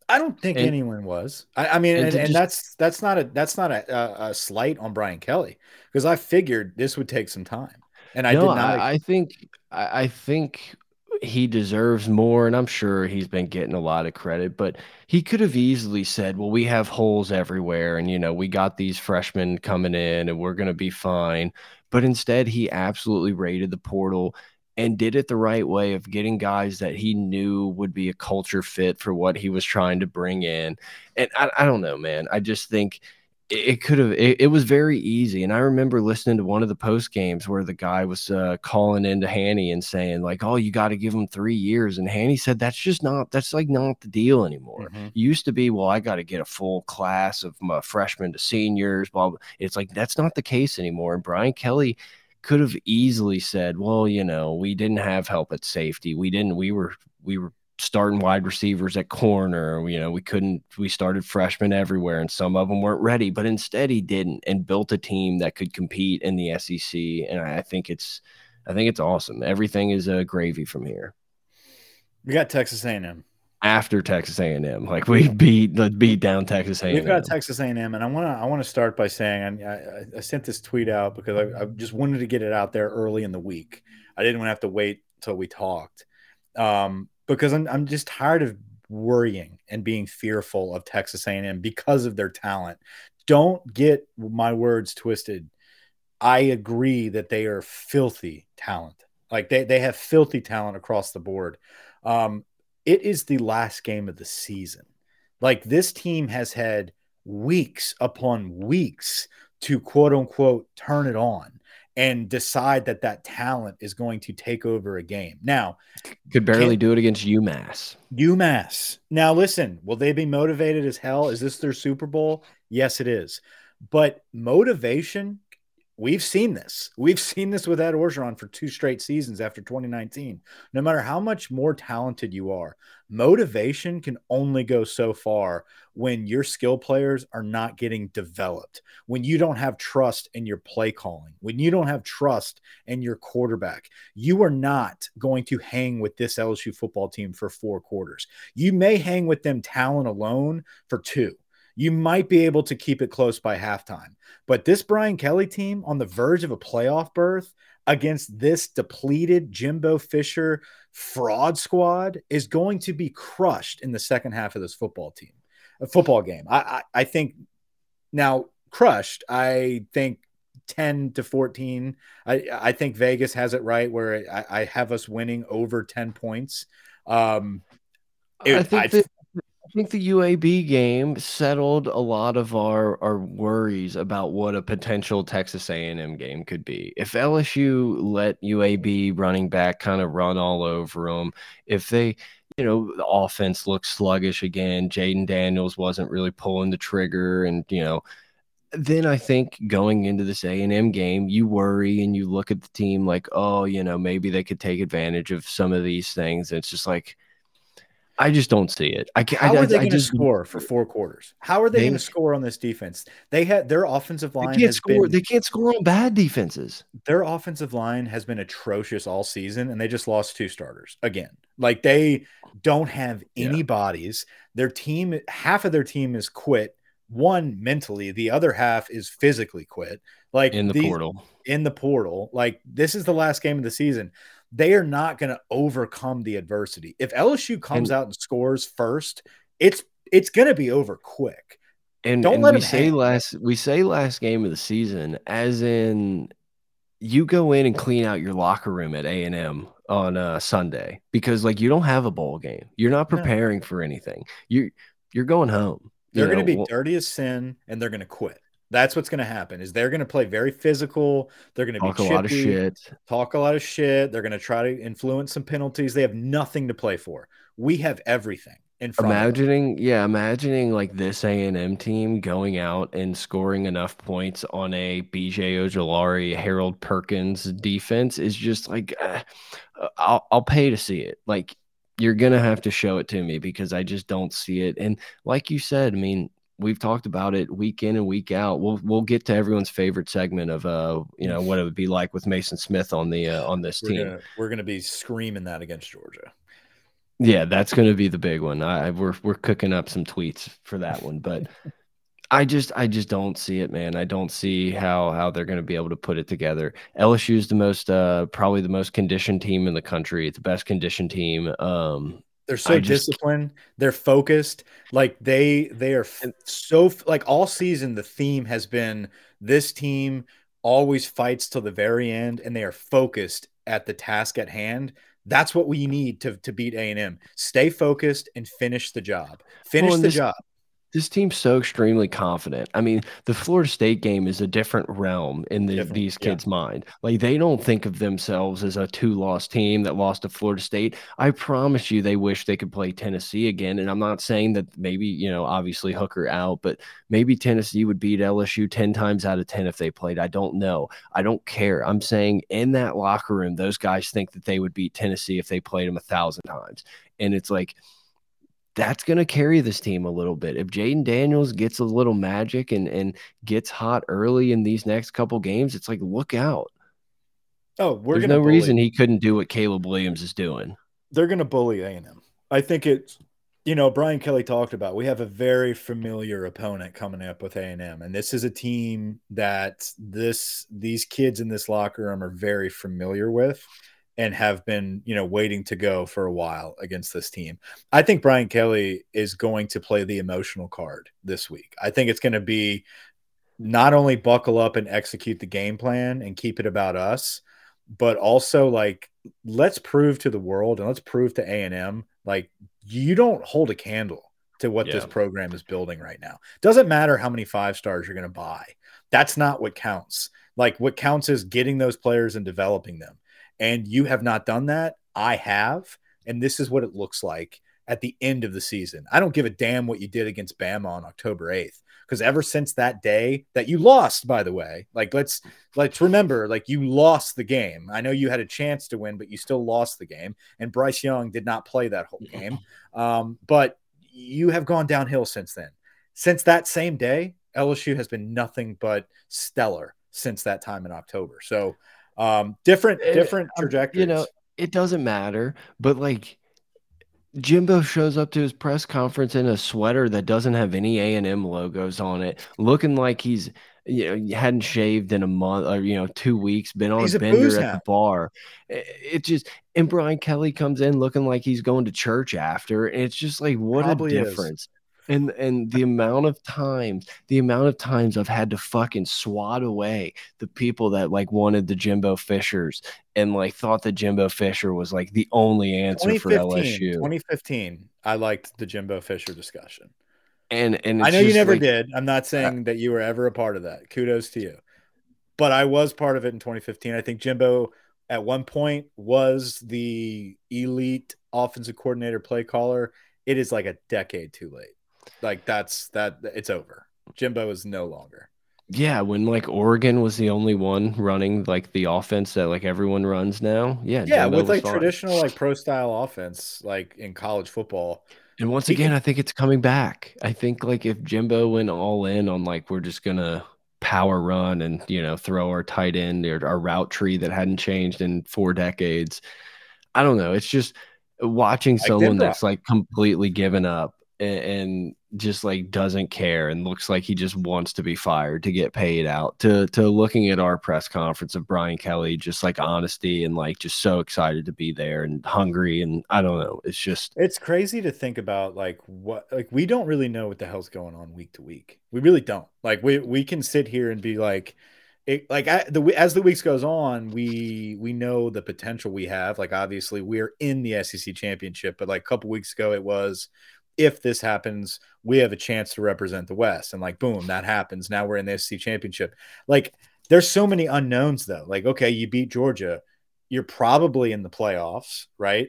I don't think and, anyone was. I, I mean, and, and, and just, that's that's not a that's not a, a, a slight on Brian Kelly because I figured this would take some time. And I no, did not. I, I think I, I think he deserves more, and I'm sure he's been getting a lot of credit, but he could have easily said, Well, we have holes everywhere, and you know, we got these freshmen coming in and we're gonna be fine. But instead, he absolutely raided the portal and did it the right way of getting guys that he knew would be a culture fit for what he was trying to bring in. And I, I don't know, man. I just think it could have it, it, was very easy and i remember listening to one of the post games where the guy was uh, calling into hanny and saying like oh you got to give him three years and hanny said that's just not that's like not the deal anymore. Mm-hmm. used to be well i got to get a full class of my freshmen to seniors blah, blah. It's like that's not the case anymore and brian kelly could have easily said well you know we didn't have help at safety. We didn't we were we were starting wide receivers at corner. You know, we couldn't, we started freshmen everywhere and some of them weren't ready, but instead he didn't and built a team that could compete in the SEC. And I think it's, I think it's awesome. Everything is a uh, gravy from here. We got Texas A&M after Texas A&M. Like we beat the beat down Texas A&M. We've got Texas A&M, and I want to I want to start by saying I, I, I, sent this tweet out because I, I, just wanted to get it out there early in the week. I didn't want to have to wait until we talked. Um, because I'm I'm just tired of worrying and being fearful of Texas A&M because of their talent. Don't get my words twisted. I agree that they are filthy talent. Like they they have filthy talent across the board. Um, it is the last game of the season. Like this team has had weeks upon weeks to quote unquote turn it on and decide that that talent is going to take over a game. Now, could barely can, do it against UMass. UMass. Now, listen, will they be motivated as hell? Is this their Super Bowl? Yes, it is. But motivation We've seen this. We've *laughs* seen this with Ed Orgeron for two straight seasons after 2019. No matter how much more talented you are, motivation can only go so far when your skill players are not getting developed, when you don't have trust in your play calling, when you don't have trust in your quarterback. You are not going to hang with this LSU football team for four quarters. You may hang with them talent alone for two you might be able to keep it close by halftime. But this Brian Kelly team on the verge of a playoff berth against this depleted Jimbo Fisher fraud squad is going to be crushed in the second half of this football team, a football game. I, I, I think now crushed. I think 10 to 14. I, I think Vegas has it right where I, I have us winning over 10 points. Um, it, I think that think the UAB game settled a lot of our our worries about what a potential Texas A&M game could be. If LSU let UAB running back kind of run all over them, if they you know, the offense looked sluggish again. Jayden Daniels wasn't really pulling the trigger, and you know, then I think going into this A and M game, you worry and you look at the team like, oh, you know, maybe they could take advantage of some of these things. it's just like, I just don't see it. I can't. How I, are they going to score for four quarters? How are they, they going to score on this defense? They had their offensive line. They can't score. Been, they can't score on bad defenses. Their offensive line has been atrocious all season, and they just lost two starters again. Like they don't have any yeah. bodies. Their team, half of their team is quit. One mentally, the other half is physically quit. Like in the these, portal. In the portal. Like this is the last game of the season they are not going to overcome the adversity. If LSU comes and, out and scores first, it's it's going to be over quick. And don't and let we say hang. last we say last game of the season, as in you go in and clean out your locker room at A and M on uh, Sunday because like you don't have a bowl game. You're not preparing no. for anything. You you're going home. They're going to be dirty as sin, and they're going to quit. That's what's going to happen. Is they're going to play very physical. They're going to talk be chippy, a lot of shit. Talk a lot of shit. They're going to try to influence some penalties. They have nothing to play for. We have everything in front. Imagining, yeah, imagining like this A and M team going out and scoring enough points on a BJ Ojulari, Harold Perkins defense is just like uh, I'll I'll pay to see it. Like you're gonna have to show it to me because I just don't see it. And like you said, I mean, we've talked about it week in and week out. We'll we'll get to everyone's favorite segment of uh you know what it would be like with Maason Smith on the uh, on this we're team. Gonna, we're gonna be screaming that against Georgia. Yeah, that's gonna be the big one. I we're we're cooking up some tweets for that one, but *laughs* I just I just don't see it, man. I don't see how how they're going to be able to put it together. LSU is the most uh probably the most conditioned team in the country. It's the best conditioned team. Um they're so just, disciplined. They're focused. Like they they are so like all season. The theme has been this team always fights till the very end, and they are focused at the task at hand. That's what we need to to beat A and M. Stay focused and finish the job. Finish well, the this, job this team's so extremely confident. I mean, the Florida State game is a different realm in the, these kids' yeah. mind. Like they don't think of themselves as a two-loss team that lost to Florida State. I promise you, they wish they could play Tennessee again. And I'm not saying that maybe you know, obviously Hooker out, but maybe Tennessee would beat LSU ten times out of ten if they played. I don't know. I don't care. I'm saying in that locker room, those guys think that they would beat Tennessee if they played them a thousand times. And it's like that's going to carry this team a little bit. If Jayden Daniels gets a little magic and and gets hot early in these next couple games, it's like look out. Oh, we're There's no bully. reason he couldn't do what Caleb Williams is doing. They're going to bully A&M. I think it's you know Brian Kelly talked about. We have a very familiar opponent coming up with A&M, and this is a team that this these kids in this locker room are very familiar with and have been, you know, waiting to go for a while against this team. I think Brian Kelly is going to play the emotional card this week. I think it's going to be not only buckle up and execute the game plan and keep it about us, but also like let's prove to the world and let's prove to A&M like you don't hold a candle to what yeah. this program is building right now. Doesn't matter how many five stars you're going to buy. That's not what counts. Like what counts is getting those players and developing them and you have not done that. I have, and this is what it looks like at the end of the season. I don't give a damn what you did against Bama on October 8th because ever since that day that you lost by the way, like let's let's remember like you lost the game. I know you had a chance to win but you still lost the game and Bryce Young did not play that whole game. Um, but you have gone downhill since then. Since that same day, LSU has been nothing but stellar since that time in October. So um, different different trajectories. You know, it doesn't matter, but like Jimbo shows up to his press conference in a sweater that doesn't have any A and M logos on it, looking like he's you know hadn't shaved in a month or you know two weeks, been on he's a bender at the bar. It, it, just and Brian Kelly comes in looking like he's going to church after, and it's just like what Probably a difference. Is. And and the amount of times, the amount of times I've had to fucking swat away the people that like wanted the Jimbo Fishers and like thought that Jimbo Fisher was like the only answer for LSU. 2015, I liked the Jimbo Fisher discussion. And and I know you never like, did. I'm not saying uh, that you were ever a part of that. Kudos to you. But I was part of it in 2015. I think Jimbo at one point was the elite offensive coordinator play caller. It is like a decade too late. Like that's that it's over. Jimbo is no longer. Yeah, when like Oregon was the only one running like the offense that like everyone runs now. Yeah, yeah, Jimbo with like fine. traditional like pro style offense, like in college football. And once again, I think it's coming back. I think like if Jimbo went all in on like we're just gonna power run and you know throw our tight end or our route tree that hadn't changed in four decades. I don't know. It's just watching someone that's like completely given up and, and, just like doesn't care and looks like he just wants to be fired to get paid out. To to looking at our press conference of Brian Kelly just like honesty and like just so excited to be there and hungry and I don't know it's just it's crazy to think about like what like we don't really know what the hell's going on week to week. We really don't. Like we we can sit here and be like it, like I, the as the weeks goes on, we we know the potential we have. Like obviously, we're in the SEC championship, but like a couple weeks ago, it was if this happens, we have a chance to represent the West. And like, boom, that happens. Now we're in the SEC championship. Like, there's so many unknowns though. Like, okay, you beat Georgia, you're probably in the playoffs, right?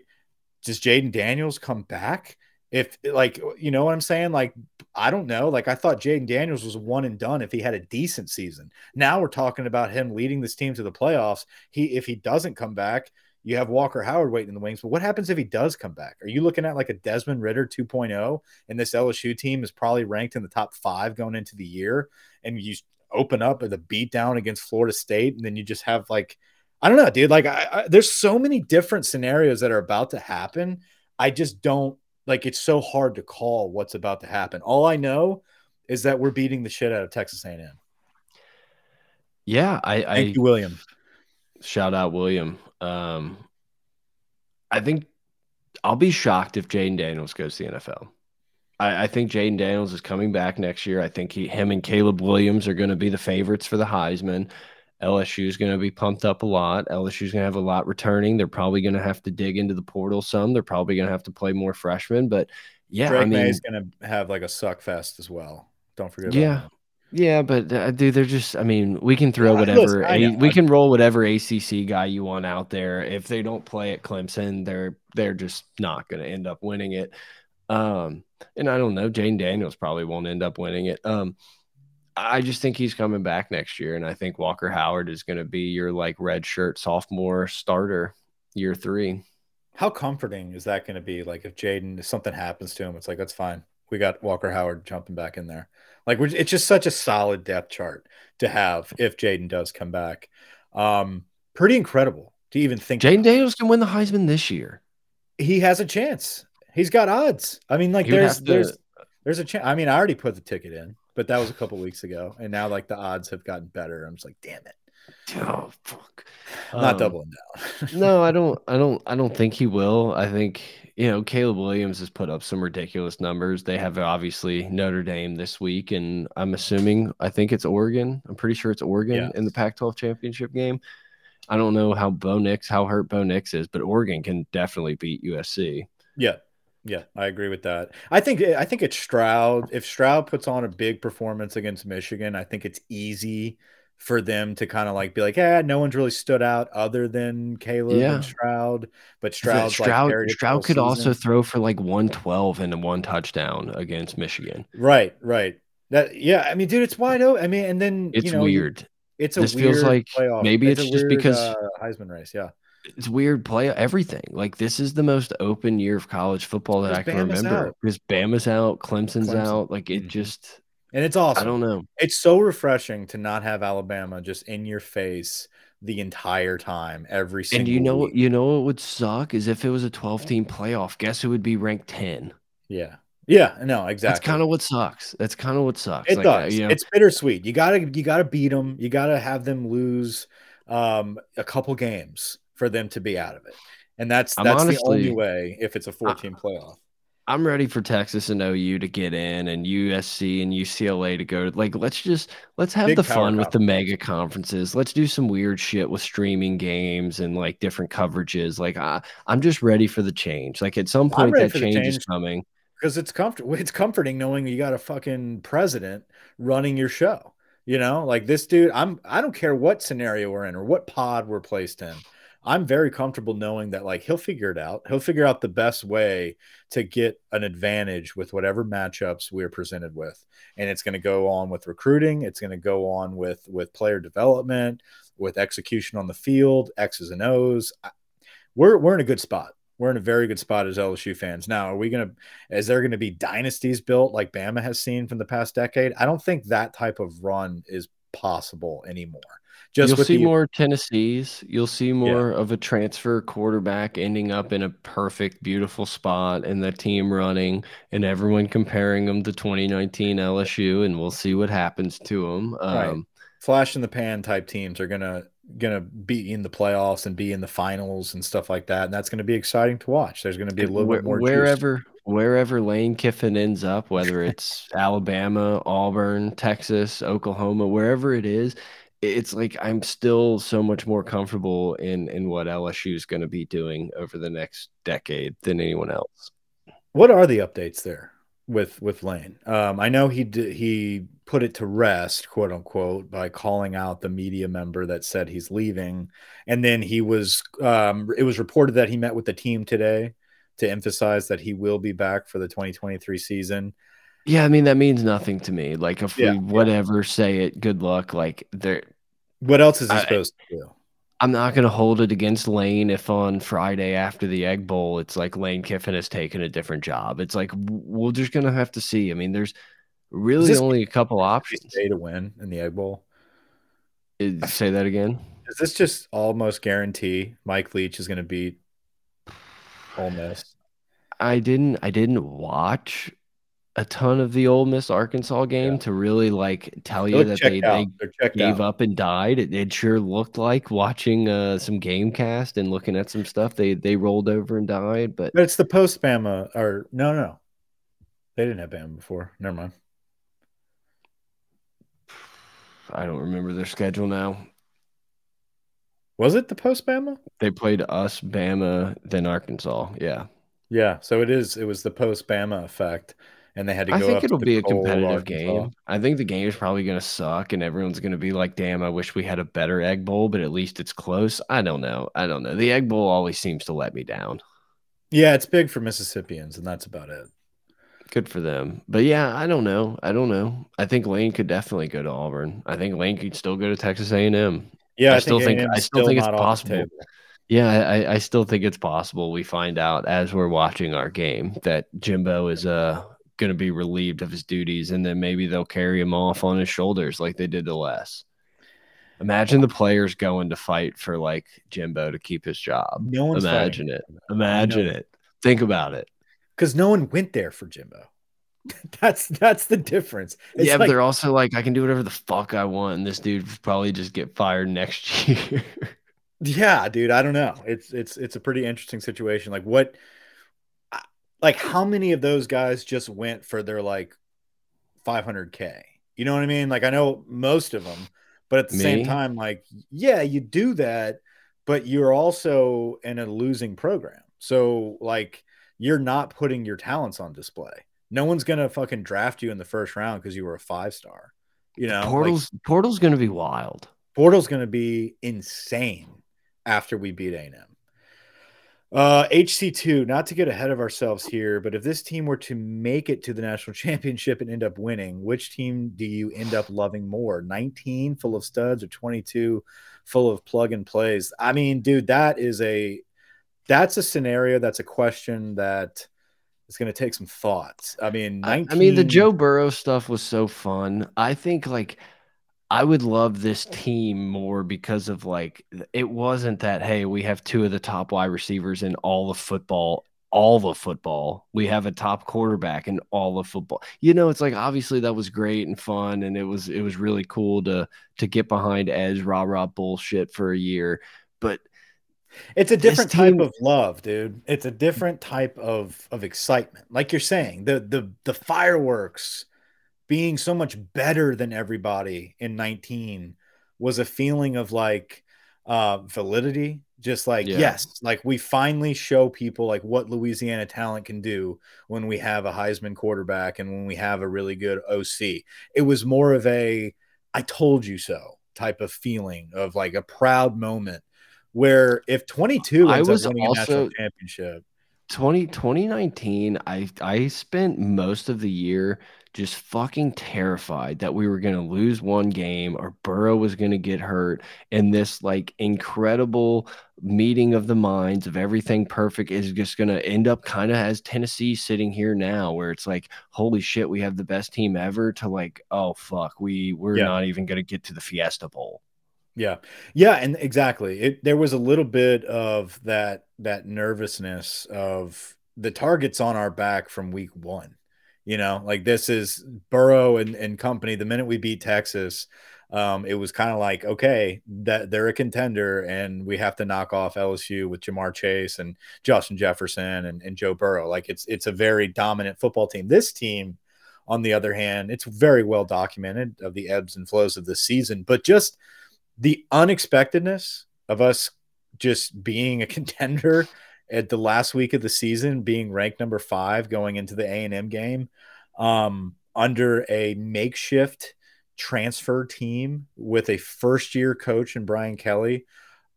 Does Jayden Daniels come back? If like you know what I'm saying, like I don't know. Like I thought Jayden Daniels was one and done if he had a decent season. Now we're talking about him leading this team to the playoffs. He if he doesn't come back, you have Walker Howard waiting in the wings. But what happens if he does come back? Are you looking at like a Desmond Ridder 2.0? And this LSU team is probably ranked in the top five going into the year. And you open up with a beatdown against Florida State. And then you just have like, I don't know, dude. Like, I, I, there's so many different scenarios that are about to happen. I just don't like it's so hard to call what's about to happen. All I know is that we're beating the shit out of Texas A&M. Yeah, I, Thank I, you, William. Shout out William. Um, I think I'll be shocked if Jayden Daniels goes to the NFL. I, I think Jayden Daniels is coming back next year. I think he, him and Caleb Williams are going to be the favorites for the Heisman. LSU is going to be pumped up a lot. LSU is going to have a lot returning. They're probably going to have to dig into the portal some. They're probably going to have to play more freshmen. But yeah, Drake I mean, Maye's going to have like a suck fest as well. Don't forget. Yeah, yeah, but uh, dude, they're just. I mean, we can throw whatever. Listen, we can roll whatever ACC guy you want out there. If they don't play at Clemson, they're they're just not going to end up winning it. Um, and I don't know. Jayden Daniels probably won't end up winning it. Um, I just think he's coming back next year, and I think Walker Howard is going to be your like red shirt sophomore starter year three. How comforting is that going to be? Like if Jayden, if something happens to him, it's like that's fine. We got Walker Howard jumping back in there. Like it's just such a solid depth chart to have if Jayden does come back. Um, pretty incredible to even think. Jayden Daniels can win the Heisman this year. He has a chance. He's got odds. I mean, like there's to... there's there's a chance. I mean, I already put the ticket in, but that was a couple weeks ago, and now like the odds have gotten better. I'm just like, damn it. *laughs* Oh fuck! Not um, doubling down. *laughs* no, I don't. I don't. I don't think he will. I think you know Caleb Williams has put up some ridiculous numbers. They have obviously Notre Dame this week, and I'm assuming I think it's Oregon. I'm pretty sure it's Oregon in the Pac-12 championship game. I don't know how Bo Nix, how hurt Bo Nix is, but Oregon can definitely beat USC. Yeah, yeah, I agree with that. I think I think it's Stroud. If Stroud puts on a big performance against Michigan, I think it's easy for them to kind of like be like, yeah, no one's really stood out other than Caleb yeah. and Stroud. But Stroud's Stroud, like Stroud could season. also throw for like 112 and one touchdown against Michigan. Right, right. That yeah, I mean, dude, it's wide open. I mean, and then it's you know, weird. It's a this feels like playoff. maybe it's, it's just weird, because uh, Heisman race, yeah. It's weird play everything. Like this is the most open year of college football that I can Bama's remember. Out. Because Bama's out, Clemson's Clemson. out. Like it mm-hmm. just and it's awesome. I don't know. It's so refreshing to not have Alabama just in your face the entire time, every single. And you know, week. you know what would suck is if it was a twelve team playoff. Guess who would be ranked ten? Yeah. Yeah, no, exactly. That's kind of what sucks. That's kind of what sucks. It like, uh, does. you know, it's bittersweet. You gotta, you gotta beat them. You gotta have them lose um, a couple games for them to be out of it, and that's that's honestly, the only way if it's a 14 playoff. I'm ready for Texas and OU to get in and USC and UCLA to go. Like, let's just let's have Big the fun with the mega conferences. Let's do some weird shit with streaming games and like different coverages. Like, I, I'm just ready for the change. Like, at some point, that change, change is coming because it's comfortable. *laughs* It's comforting knowing you got a fucking president running your show. You know, like this dude. I'm. I don't care what scenario we're in or what pod we're placed in. I'm very comfortable knowing that like he'll figure it out. He'll figure out the best way to get an advantage with whatever matchups we're presented with. And it's going to go on with recruiting, it's going to go on with with player development, with execution on the field, X's and O's. We're we're in a good spot. We're in a very good spot as LSU fans. Now, are we going to is there going to be dynasties built like Bama has seen from the past decade? I don't think that type of run is possible anymore. Just you'll see the, more Tennessees. You'll see more yeah. of a transfer quarterback ending up in a perfect, beautiful spot, and the team running, and everyone comparing them to 2019 LSU, and we'll see what happens to them. Um, right. Flash in the pan type teams are gonna gonna be in the playoffs and be in the finals and stuff like that, and that's gonna be exciting to watch. There's gonna be a little where, bit more wherever. Juice wherever Lane Kiffin ends up, whether *laughs* it's Alabama, Auburn, Texas, Oklahoma, wherever it is, it's like I'm still so much more comfortable in in what LSU is going to be doing over the next decade than anyone else. What are the updates there with with Lane? Um, I know he did, he put it to rest, quote unquote, by calling out the media member that said he's leaving, and then he was um, it was reported that he met with the team today to emphasize that he will be back for the 2023 season. Yeah, I mean that means nothing to me. Like if yeah, we whatever yeah. say it, good luck. Like there what else is he I, supposed to do? I'm not going to hold it against Lane if on Friday after the Egg Bowl, it's like Lane Kiffin has taken a different job. It's like we're just going to have to see. I mean, there's really only a couple options. to win in the Egg Bowl. Is, say that again. Is this just almost guarantee Mike Leach is going to beat Ole Miss? I didn't. I didn't watch a ton of the Ole Miss Arkansas game yeah. to really like tell you that they, they gave out. up and died. It, it, sure looked like watching uh, some GameCast and looking at some stuff. They they rolled over and died, but but it's the post Bama or no no, they didn't have Bama before. Never mind. *sighs* I don't remember their schedule now. Was it the post Bama? They played us, Bama, then Arkansas. Yeah. Yeah. So it is. It was the post Bama effect and they had to go. I think it'll be a competitive Arkansas. game. I think the game is probably going to suck, and everyone's going to be like, "Damn, I wish we had a better Egg Bowl," but at least it's close. I don't know. I don't know. The Egg Bowl always seems to let me down. Yeah, it's big for Mississippians, and that's about it. Good for them. But yeah, I don't know. I don't know. I think Lane could definitely go to Auburn. I think Lane could still go to Texas A&M. Yeah, I, I still think I still think it's possible. Yeah, I, I still think it's possible. We find out as we're watching our game that Jimbo is uh going to be relieved of his duties, and then maybe they'll carry him off on his shoulders like they did to Les. Imagine the players going to fight for like Jimbo to keep his job. No one's Imagine fighting. it. Imagine it. Think about it. Because no one went there for Jimbo. *laughs* that's that's the difference. It's yeah, like, but they're also like, I can do whatever the fuck I want, and this dude probably just get fired next *laughs* year. yeah, dude. I don't know. It's it's it's a pretty interesting situation. Like what like how many of those guys just went for their like 500k you know what i mean? Like i know most of them but at the Me? same time like yeah you do that but you're also in a losing program. So like you're not putting your talents on display. No one's gonna fucking draft you in the first round because you were a five star you know? Portal's like, portal's gonna be wild. Portal's gonna be insane after we beat a&m uh, HC2, not to get ahead of ourselves here, but if this team were to make it to the national *laughs* championship and end up winning, which team do you end up loving more? 19 full of studs or 22 full of plug and plays? I mean, dude, that is a that's a scenario that's a question that is going to take some thoughts. I mean, 19... I mean, the Joe Burrow stuff was so fun. I think like I would love this team more because of like it wasn't that hey we have two of the top wide receivers in all of football all the football we have a top quarterback in all of football you know it's like obviously that was great and fun and it was it was really cool to to get behind as rah rah bullshit for a year but It's a different team, type of love, dude. It's a different type of of excitement. Like you're saying, the the the fireworks being so much better than everybody in 19 was a feeling of like uh validity just like yeah. yes like we finally show people like what louisiana talent can do when we have a heisman quarterback and when we have a really good oc it was more of a i told you so type of feeling of like a proud moment where if 22 I was also a national championship 20 2019 I I spent most of the year just fucking terrified that we were going to lose one game or Burrow was going to get hurt and this like incredible meeting of the minds of everything perfect is just going to end up kind of as Tennessee sitting here now where it's like holy shit we have the best team ever to like oh fuck we we're yeah. not even going to get to the Fiesta Bowl. Yeah. Yeah, and exactly. It there was a little bit of that that nervousness of the targets on our back from week 1. You know, like this is Burrow and, and company. The minute we beat Texas, um, it was kind of like, okay, that they're a contender and we have to knock off LSU with Ja'Marr Chase and Justin Jefferson and, and Joe Burrow. Like it's it's a very dominant football team. This team, on the other hand, it's very well documented of the ebbs and flows of the season, but just the unexpectedness of us just being a *laughs* contender at the last week of the season, being ranked number five going into the A and M game, um, under a makeshift transfer team with a first year coach and Brian Kelly,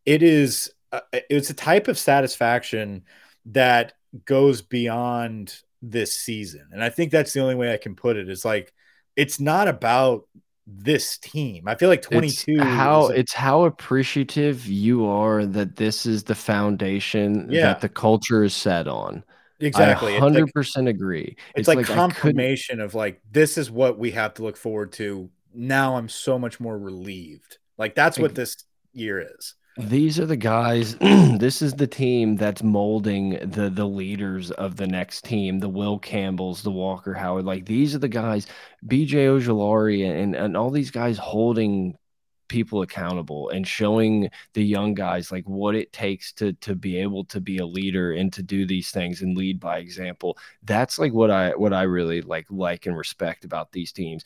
it is uh, it's a type of satisfaction that goes beyond this season, and I think that's the only way I can put it. it. Is like it's not about this team. I feel like 22 it's how it's how appreciative you are that this is the foundation yeah. that the culture is set on. Exactly. I 100% like, agree. It's, it's like, like confirmation of like this is what we have to look forward to. Now I'm so much more relieved. Like that's what this year is. These are the guys. *clears throat* this is the team that's molding the the leaders of the next team. The Will Campbells, the Walker Howard. Like these are the guys. B.J. Ojulari and and all these guys holding people accountable and showing the young guys like what it takes to to be able to be a leader and to do these things and lead by example that's like what i what i really like like and respect about these teams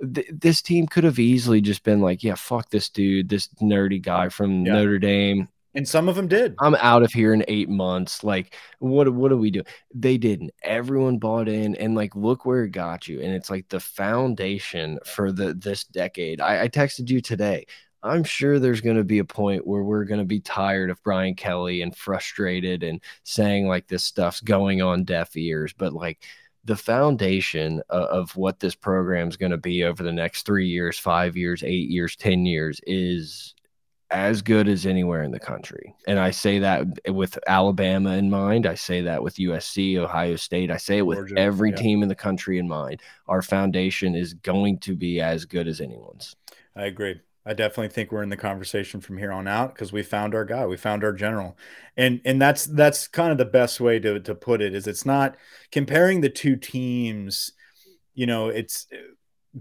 th this team could have easily just been like, yeah, fuck this dude, this nerdy guy from yeah. Notre Dame. And some of them did. I'm out of here in eight months. Like, what what do we do? They didn't. Everyone bought in, and like, look where it got you. And it's like the foundation for the this decade. I, I texted you today. I'm sure there's going to be a point where we're going to be tired of Brian Kelly and frustrated and saying like this stuff's going on deaf ears. But like, the foundation of, of what this program is going to be over the next three years, five years, eight years, 10 years is as good as anywhere in the country. And I say that with Alabama in mind. I say that with USC, Ohio State. I say it with Georgia, every yeah. team in the country in mind. Our foundation is going to be as good as anyone's. I agree. I definitely think we're in the conversation from here on out because we found our guy, we found our general, and and that's that's kind of the best way to to put it. Is it's not comparing the two teams, you know, it's uh,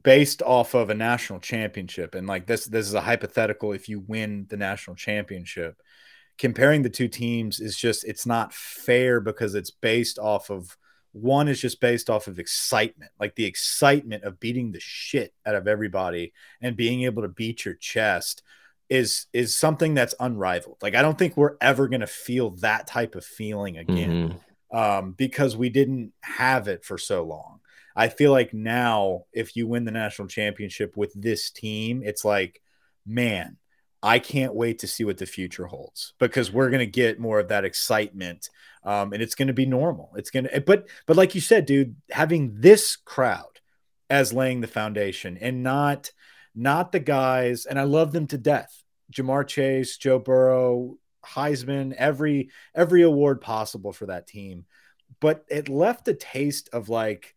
based off of a national championship, and like this this is a hypothetical. If you win the national championship, comparing the two teams is just it's not fair because it's based off of one is just based off of excitement, like the excitement of beating the shit out of everybody and being able to beat your chest is is something that's unrivaled. Like I don't think we're ever going to feel that type of feeling again mm-hmm. um, because we didn't have it for so long. I feel like now, if you win the national championship with this team, it's like, man, I can't wait to see what the future holds because we're going to get more of that excitement um, and it's going to be normal. It's going to, but, but like you said, dude, having this crowd as laying the foundation and not, not the guys, and I love them to death. Ja'Marr Chase, Joe Burrow, Heisman, every, every award possible for that team. But it left a taste of like,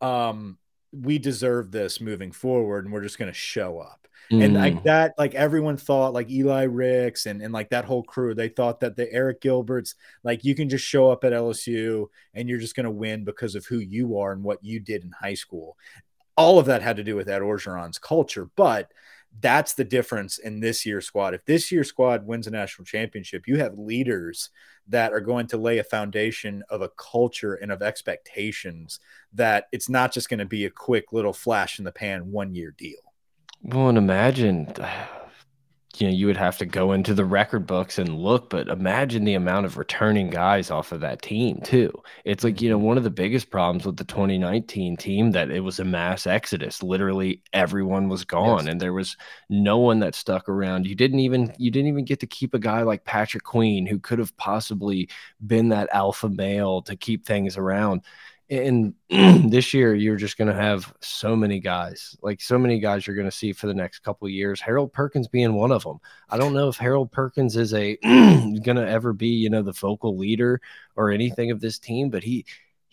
um, we deserve this moving forward and we're just going to show up Mm. And like mm. that, like everyone thought, like Eli Ricks and, and like that whole crew, they thought that the Arik Gilberts, like you can just show up at LSU and you're just going to win because of who you are and what you did in high school. All of that had to do with Ed Orgeron's culture, but that's the difference in this year's squad. If this year's squad wins a national championship, you have leaders that are going to lay a foundation of a culture and of expectations that it's not just going to be a quick little flash in the pan one year deal. Well, and imagine *sighs* you know, you would have to go into the record books and look, but imagine the amount of returning guys off of that team, too. It's like, you know, mm-hmm. one of the biggest problems with the 2019 team that it was a mass exodus. Literally everyone was gone yes. and there was no one that stuck around. You didn't even you didn't even get to keep a guy like Patrick Queen who could have possibly been that alpha male to keep things around and *clears throat* this year you're just going to have so many guys like so many guys you're going to see for the next couple of years. Harold perkins being one of them i don't know if harold perkins is a *clears throat* going to ever be you know the vocal leader or anything of this team but he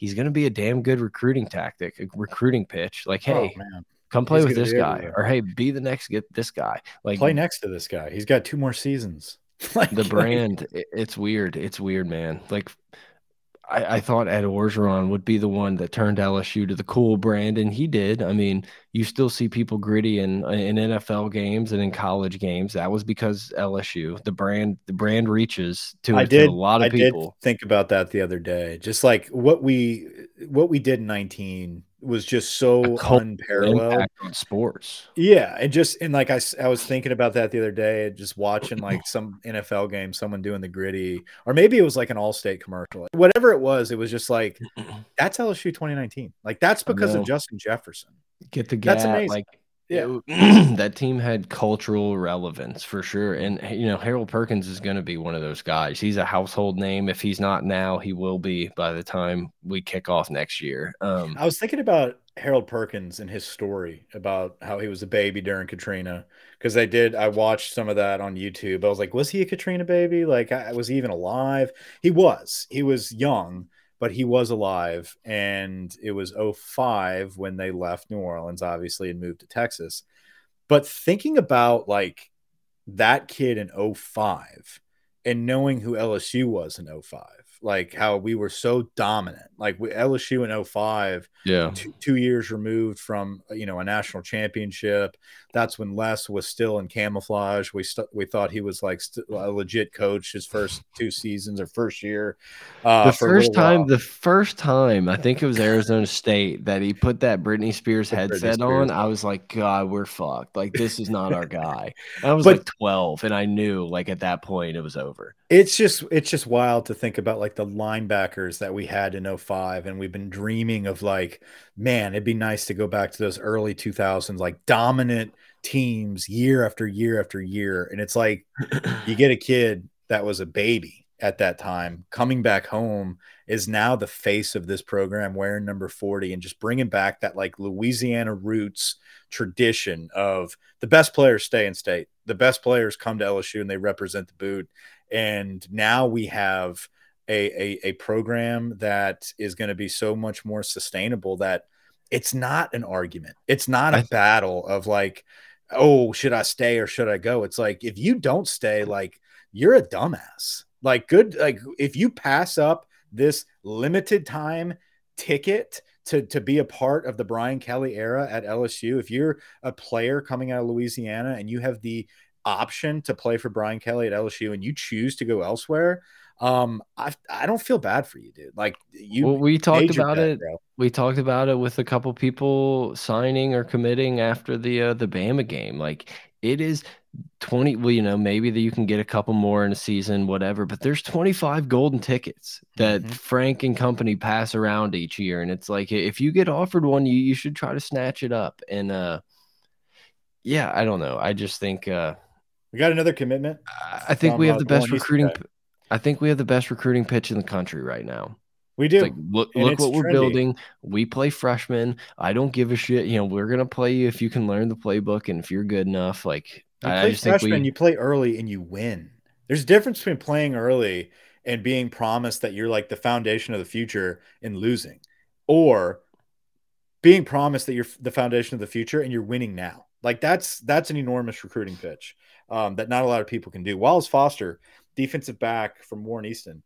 he's going to be a damn good recruiting tactic a recruiting pitch. Like oh, hey oh, come play he's with this guy or hey be the next get this guy. Like play next to this guy. He's got two more seasons. *laughs* Like the brand it's weird. It's weird man. Like I, I, thought Ed Orgeron would be the one that turned LSU to the cool brand, and he did. I mean, you still see people griddy in in NFL games and in college games. That was because LSU, the brand, the brand reaches to, I did, to a lot of I people. think about that the other day. Just like what we what we did in nineteen was just so unparalleled on sports. Yeah, and just and like I, I was thinking about that the other day, just watching like *laughs* some NFL game, someone doing the Griddy, or maybe it was like an All-State commercial, whatever it was. It was just like *clears throat* that's LSU 2019. Like that's because of Justin Jefferson. Get the gap, that's amazing. Like yeah, it, *clears throat* that team had cultural relevance for sure. And you know, Harold Perkins is going to be one of those guys. He's a household name. If he's not now, he will be by the time we kick off next year. Um, I was thinking about Harold Perkins and his story about how he was a baby during Katrina because I did. I watched some of that on YouTube. I was like, was he a Katrina baby? Like, I, was he even alive? He was. He was young but he was alive and it was 05 when they left New Orleans obviously and moved to Texas. But thinking about like that kid in 05 and knowing who LSU was in 05 like how we were so dominant. Like we, LSU in 05, yeah, two, two, years removed from you know a national championship. That's when Les was still in camouflage. We we thought he was like a legit coach his first two seasons or first year. Uh, the first time, while. the first time I think it was Arizona State that he put that Britney Spears the headset Britney Spears. on. I was like, God, we're fucked. Like this is not our guy. And *laughs* I was but, like 12, and I knew like at that point it was over. It's just it's just wild to think about like the linebackers that we had in 05 and we've been dreaming of like man it'd be nice to go back to those early 2000s like dominant teams year after year after year and it's like *clears throat* you get a kid that was a baby at that time coming back home is now the face of this program wearing number 40 and just bringing back that like Louisiana roots tradition of the best players stay in state the best players come to LSU and they represent the boot and now we have a, a, a program that is going to be so much more sustainable that it's not an argument. It's not a battle of like, oh, should I stay or should I go? It's like if you don't stay, mm. like you're a dumbass. Like good, like if you pass up this limited time ticket to to be a part of the Brian Kelly era at LSU, if you're a player coming out of Louisiana and you have the option to play for Brian Kelly at LSU and you choose to go elsewhere, um, I I don't feel bad for you, dude. Like you, well, we talked about bet, it. Bro. We talked about it with a couple people signing or committing after the uh, the Bama game. Like it is 20 well you know maybe that you can get a couple more in a season whatever but there's 25 golden tickets that mm -hmm. frank and company pass around each year and it's like if you get offered one you, you should try to snatch it up and uh yeah i don't know i just think uh we got another commitment. I think we have the best recruiting. I think we have the best recruiting pitch in the country right now. We do. Like, look, look what we're building. We play freshmen. I don't give a shit. You know, we're gonna play you if you can learn the playbook and if you're good enough. Like, you I, play I just freshman, think we... you play early and you win. There's a difference between playing early and being promised that you're like the foundation of the future and losing, or being promised that you're the foundation of the future and you're winning now. Like that's that's an enormous recruiting pitch um, that not a lot of people can do. Wallace Foster, defensive back from Warren Easton,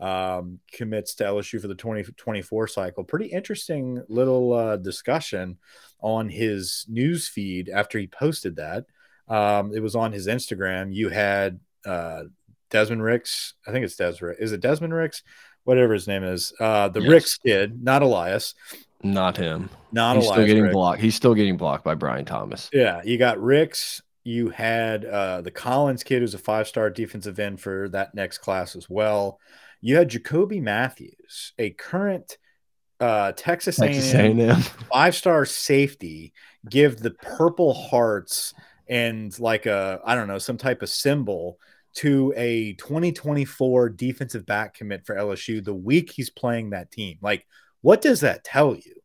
um, commits to LSU for the 2024 cycle. Pretty interesting little uh, discussion on his news feed after he posted that. Um, it was on his Instagram. You had uh, Desmond Ricks. I think it's Desmond. Is it Desmond Ricks? Whatever his name is. Uh, the yes. Ricks kid, not Elias. Not him. Not He's Elias still getting Ricks. blocked. He's still getting blocked by Brian Thomas. Yeah, you got Ricks. You had uh, the Collins kid, who's a five-star defensive end for that next class as well. You had Jacoby Mathews, a current uh, Texas, Texas A&M, *laughs* five-star safety, give the Purple Hearts and like a I don't know some type of symbol to a 2024 defensive back commit for LSU the week he's playing that team. Like, what does that tell you?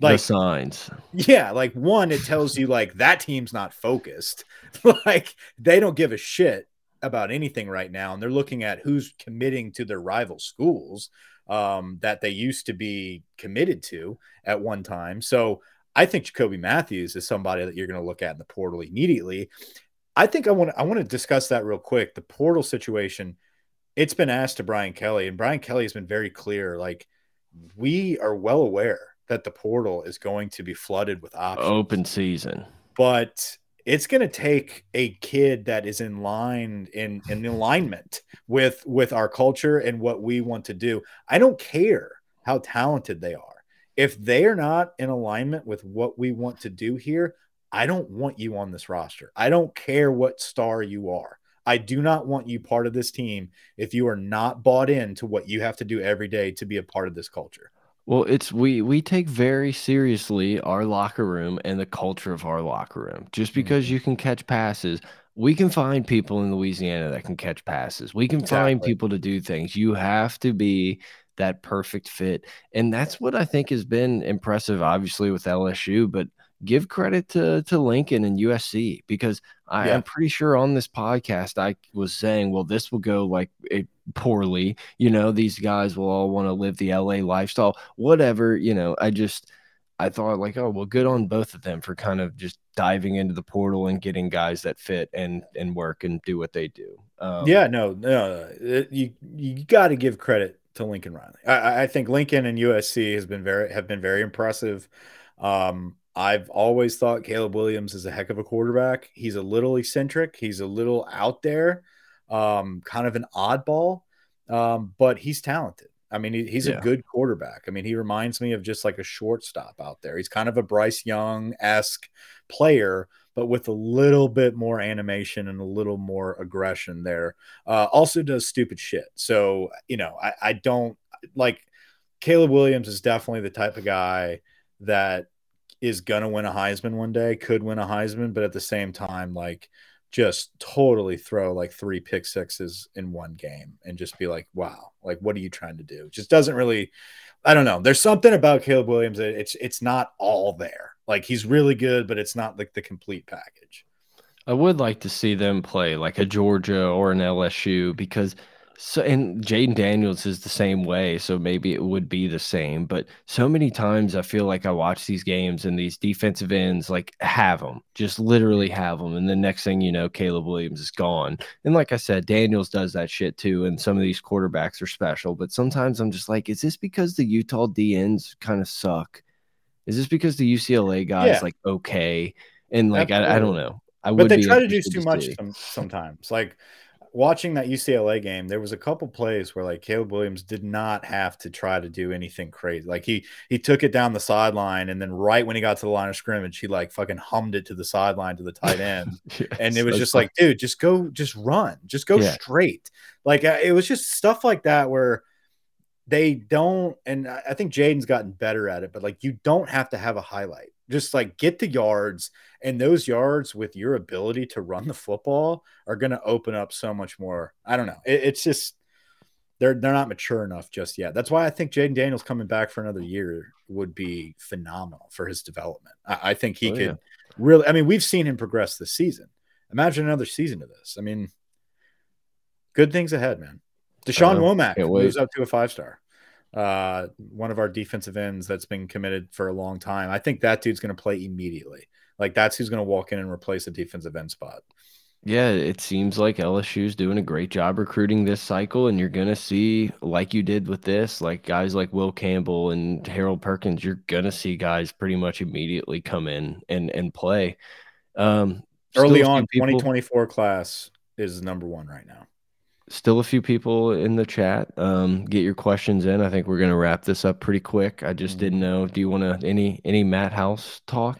Like the signs. Yeah, like one, it tells you like that team's not focused. *laughs* like they don't give a shit about anything right now, and they're looking at who's committing to their rival schools um, that they used to be committed to at one time. So I think Jacoby Mathews is somebody that you're going to look at in the portal immediately. I think I want I want to discuss that real quick. The portal situation. It's been asked to Brian Kelly, and Brian Kelly has been very clear. Like we are well aware that the portal is going to be flooded with options. Open season. But it's going to take a kid that is in line in in alignment with with our culture and what we want to do. I don't care how talented they are if they are not in alignment with what we want to do here, I don't want you on this roster. I don't care what star you are. I do not want you part of this team if you are not bought into what you have to do every day to be a part of this culture. Well, it's we we take very seriously our locker room and the culture of our locker room. Just because mm -hmm. you can catch passes, we can find people in Louisiana that can catch passes. We can exactly. find people to do things. You have to be that perfect fit. And that's what I think has been impressive, obviously, with LSU, but give credit to, to Lincoln and USC because I, yeah. am pretty sure on this podcast I was saying, well, this will go like poorly. You know, these guys will all want to live the LA lifestyle, whatever. You know, I just. I thought like, oh well, good on both of them for kind of just diving into the portal and getting guys that fit and and work and do what they do. Um, yeah, no, no, you you got to give credit to Lincoln Riley. I, I, think Lincoln and USC has been very have been very impressive. Um, I've always thought Caleb Williams is a heck of a quarterback. He's a little eccentric. He's a little out there, um, kind of an oddball, um, but he's talented. I mean, he, he's yeah. a good quarterback. I mean, he reminds me of just like a shortstop out there. He's kind of a Bryce Young esque player, but with a little bit more animation and a little more aggression there. Uh, also does stupid shit. So, you know, I, I don't like Caleb Williams is definitely the type of guy that is to win a Heisman one day, could win a Heisman, but at the same time, like, just totally throw like three pick sixes in one game and just be like, wow, like what are you trying to do? Just doesn't really I don't know. There's something about Caleb Williams that it's it's not all there. Like he's really good, but it's not like the complete package. I would like to see them play like a Georgia or an LSU because so and Jayden Daniels is the same way, so maybe it would be the same. But so many times I feel like I watch these games and these defensive ends like have them, just literally have them, and the next thing you know, Caleb Williams is gone. And like I said, Daniels does that shit too. And some of these quarterbacks are special, but sometimes I'm just like, is this because the Utah DNs kind of suck? Is this because the UCLA guys yeah. like okay? And like I, I, don't know. I would but they try to do too much some, sometimes. Like watching that UCLA game, there was a couple plays where like Caleb Williams did not have to try to do anything crazy. Like he he took it down the sideline, and then right when he got to the line of scrimmage, he like fucking hummed it to the sideline to the *laughs* tight end, yes, and it was just like, dude, just go, just run, just go yeah. straight. Like uh, it was just stuff like that where they don't, and I think Jayden's gotten better at it, but like you don't have to have a highlight. Just like get the yards, and those yards with your ability to run the football are going to open up so much more. I don't know. It, it's just they're they're not mature enough just yet. That's why I think Jayden Daniels coming back for another year would be phenomenal for his development. I, I think he oh, could yeah. really. I mean, we've seen him progress this season. Imagine another season of this. I mean, good things ahead, man. Da'Shawn Womack moves up to a five star uh, one of our defensive ends that's been committed for a long time. I think that dude's going to play immediately. Like that's who's going to walk in and replace a defensive end spot. Yeah, it seems like LSU's doing a great job recruiting this cycle, and you're gonna see, like you did with this, like guys like Will Campbell and Harold Perkins. You're gonna see guys pretty much immediately come in and and play. Um, Early on, 2024 class is number one right now. Still a few people in the chat. Um, get your questions in. I think we're gonna wrap this up pretty quick. I just mm -hmm. didn't know. Do you want to any any Matt House talk?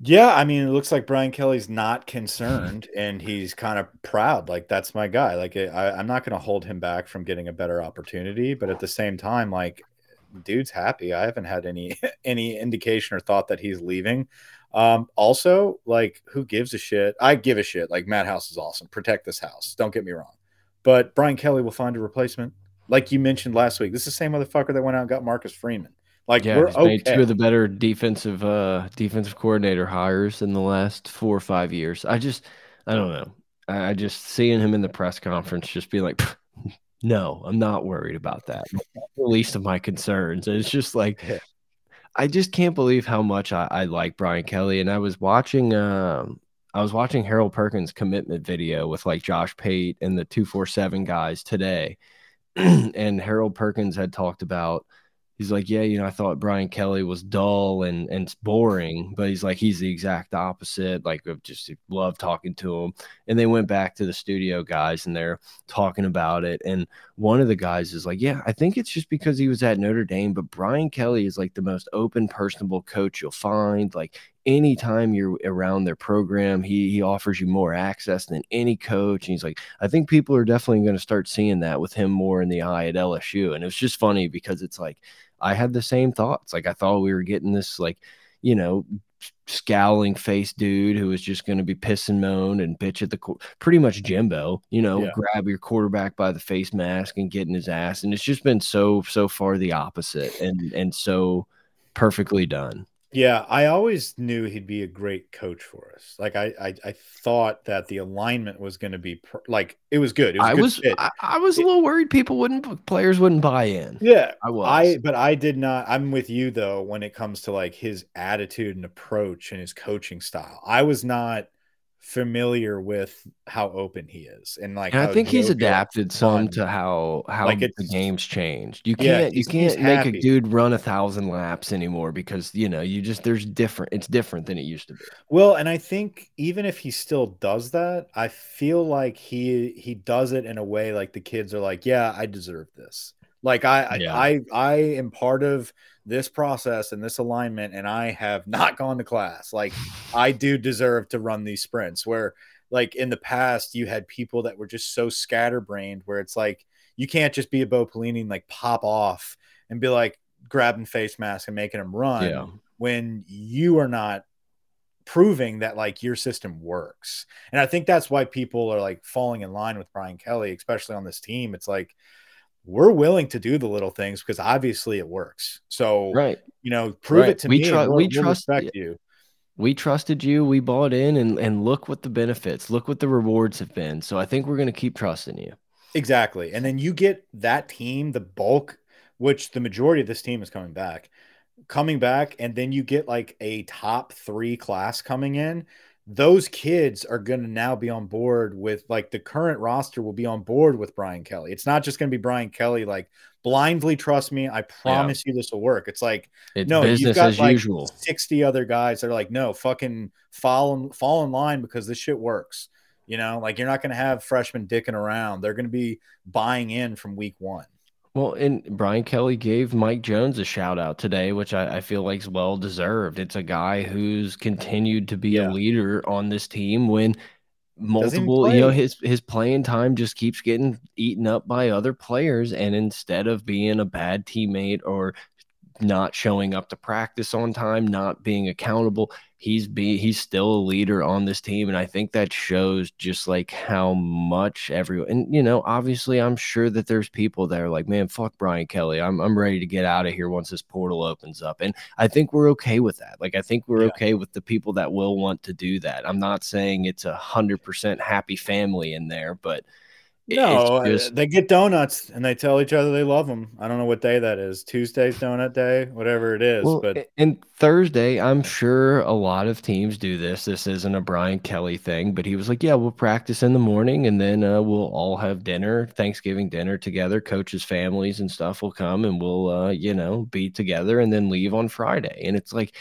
Yeah, I mean, it looks like Brian Kelly's not concerned, *laughs* and he's kind of proud. Like that's my guy. Like I, I'm not going to hold him back from getting a better opportunity, but at the same time, like, dude's happy. I haven't had any *laughs* any indication or thought that he's leaving. Um, also, like, who gives a shit? I give a shit. Like, Matt House is awesome. Protect this house. Don't get me wrong. But Brian Kelly will find a replacement. Like you mentioned last week, this is the same motherfucker that went out and got Marcus Freeman. Like yeah, we're okay. two of the better defensive uh defensive coordinator hires in the last four or five years. I just I don't know. I just seeing him in the press conference just being like *laughs* no, I'm not worried about that. *laughs* the least of my concerns. And it's just like I just can't believe how much I, I like Brian Kelly. And I was watching um I was watching Harold Perkins commitment video with like Josh Pate and the 247 guys today. *clears throat* and Harold Perkins had talked about he's like, yeah, you know, I thought Brian Kelly was dull and and boring, but he's like, he's the exact opposite. Like, I've just love talking to him. And they went back to the studio guys and they're talking about it. And one of the guys is like, yeah, I think it's just because he was at Notre Dame, but Brian Kelly is like the most open, personable coach you'll find. Like, anytime you're around their program, he he offers you more access than any coach. And he's like, I think people are definitely going to start seeing that with him more in the eye at LSU. And it's just funny because it's like I had the same thoughts. Like I thought we were getting this like, you know, scowling face dude who was just going to be piss and moan and bitch at the pretty much Jimbo, you know, yeah. grab your quarterback by the face mask and get in his ass. And it's just been so so far the opposite and and so perfectly done. Yeah, I always knew he'd be a great coach for us. Like I, I, I thought that the alignment was going to be like it was good. It was I was, I, I, was a little worried people wouldn't, players wouldn't buy in. Yeah, I was. I, but I did not. I'm with you though when it comes to like his attitude and approach and his coaching style. I was not familiar with how open he is and like and I think he's adapted some to how how like the game's changed. You can't yeah, you can't make happy. a dude run a thousand laps anymore because you know you just there's different it's different than it used to be. Well, and I think even if he still does that, I feel like he he does it in a way like the kids are like, yeah, I deserve this. Like I yeah. I I am part of this process and this alignment and I have *laughs* not gone to class. Like I do deserve to run these sprints where like in the past you had people that were just so scatterbrained where it's like you can't just be a Bo Pelini and like pop off and be like grabbing face mask and making them run yeah. when you are not proving that like your system works. And I think that's why people are like falling in line with Brian Kelly, especially on this team. It's like we're willing to do the little things because obviously it works. So, right, you know, prove right. it to we me. Tr- we trust you. We trusted you. We bought in, and and look what the benefits, look what the rewards have been. So I think we're going to keep trusting you. Exactly, and then you get that team, the bulk, which the majority of this team is coming back, coming back, and then you get like a top three class coming in those kids are going to now be on board with like the current roster will be on board with Brian Kelly. It's not just going to be Brian Kelly like blindly trust me. I promise yeah. you this will work. It's like it's no, you've got like usual. 60 other guys that are like, no, fucking fall fall in line because this shit works. You know, like you're not going to have freshmen dicking around. They're going to be buying in from week one. Well, and Brian Kelly gave Mike Jones a shout out today, which I, I feel like is well deserved. It's a guy who's continued to be yeah. a leader on this team when multiple, you know, his his playing time just keeps getting eaten up by other players, and instead of being a bad teammate or not showing up to practice on time, not being accountable. He's be he's still a leader on this team, and I think that shows just like how much everyone. And you know, obviously, I'm sure that there's people that are like, "Man, fuck Brian Kelly. I'm I'm ready to get out of here once this portal opens up." And I think we're okay with that. Like, I think we're yeah. okay with the people that will want to do that. I'm not saying it's a hundred percent happy family in there, but no, uh, just... they get donuts and they tell each other they love them. I don't know what day that is. Tuesday's donut day, whatever it is. Well, but and Thursday, I'm sure a lot of teams do this. This isn't a Brian Kelly thing, but he was like, "Yeah, we'll practice in the morning and then uh, we'll all have dinner, Thanksgiving dinner together. Coaches' families and stuff will come and we'll, uh, you know, be together and then leave on Friday." And it's like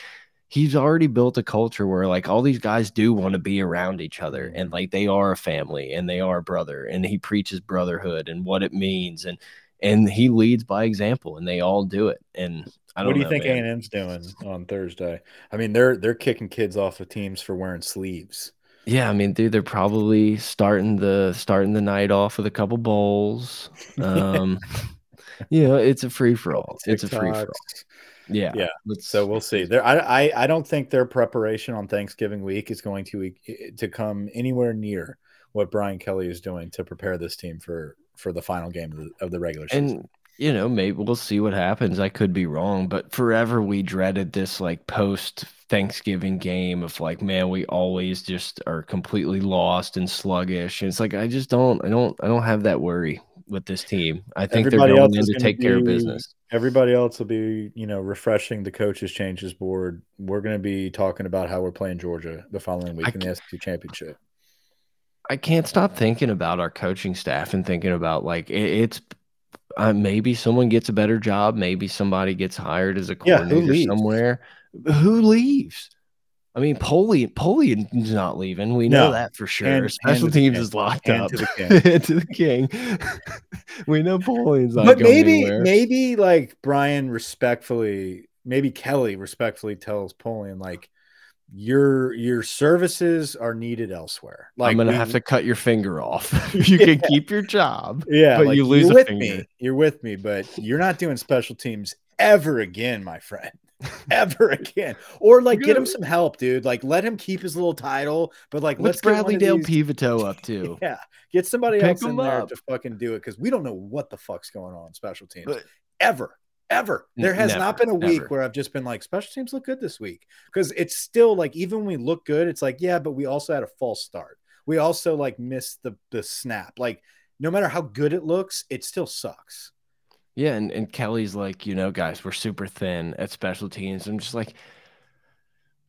he's already built a culture where like all these guys do want to be around each other and like they are a family and they are a brother and he preaches brotherhood and what it means and and he leads by example and they all do it and I don't What do you know, think A&M's doing on Thursday? I mean, they're they're kicking kids off of teams for wearing sleeves. Yeah, I mean, dude, they're probably starting the starting the night off with a couple bowls. *laughs* Um, you know, it's a free for all. It's a free for all. Yeah, Yeah, So we'll see. There, I, I, I don't think their preparation on Thanksgiving week is going to e, to come anywhere near what Brian Kelly is doing to prepare this team for for the final game of the, of the regular season. and you know, maybe we'll see what happens. I could be wrong, but forever we dreaded this like post Thanksgiving game of like, man, we always just are completely lost and sluggish. And it's like I just don't, I don't, I don't have that worry with this team. I think Everybody they're going in to take care of business. Everybody else will be, you know, refreshing the coaches changes board. We're going to be talking about how we're playing Georgia the following week I in the SEC championship. I can't stop thinking about our coaching staff and thinking about like it, it's uh, maybe someone gets a better job, maybe somebody gets hired as a Yeah, who coordinator leaves? somewhere. Who leaves? I mean, Polly Polian's not leaving. We know No. that for sure. Special teams is locked up. to the *laughs* king. To the king. *laughs* we know Polian's not but maybe anywhere. maybe like Brian respectfully, maybe Kelly respectfully tells Polian like your your services are needed elsewhere. Like I'm gonna we- have to cut your finger off. *laughs* you can keep your job. yeah, but like, you lose you're a with finger. me. You're with me, but you're not doing special teams ever again, my friend. *laughs* *laughs* Ever again, or like get him some help, dude. Like let him keep his little title, but like What's let's Bradley Dale these- Peveto *laughs* up to? Yeah, get somebody Pick else in there up. to fucking do it because we don't know what the fuck's going on in special teams But- ever. Ever. There has not been a week never. where I've just been like, special teams look good this week. Because it's still like, even when we look good, it's like, yeah, but we also had a false start. We also like missed the the snap. Like, no matter how good it looks, it still sucks. Yeah, and, and Kelly's like, you know, guys, we're super thin at special teams. I'm just like,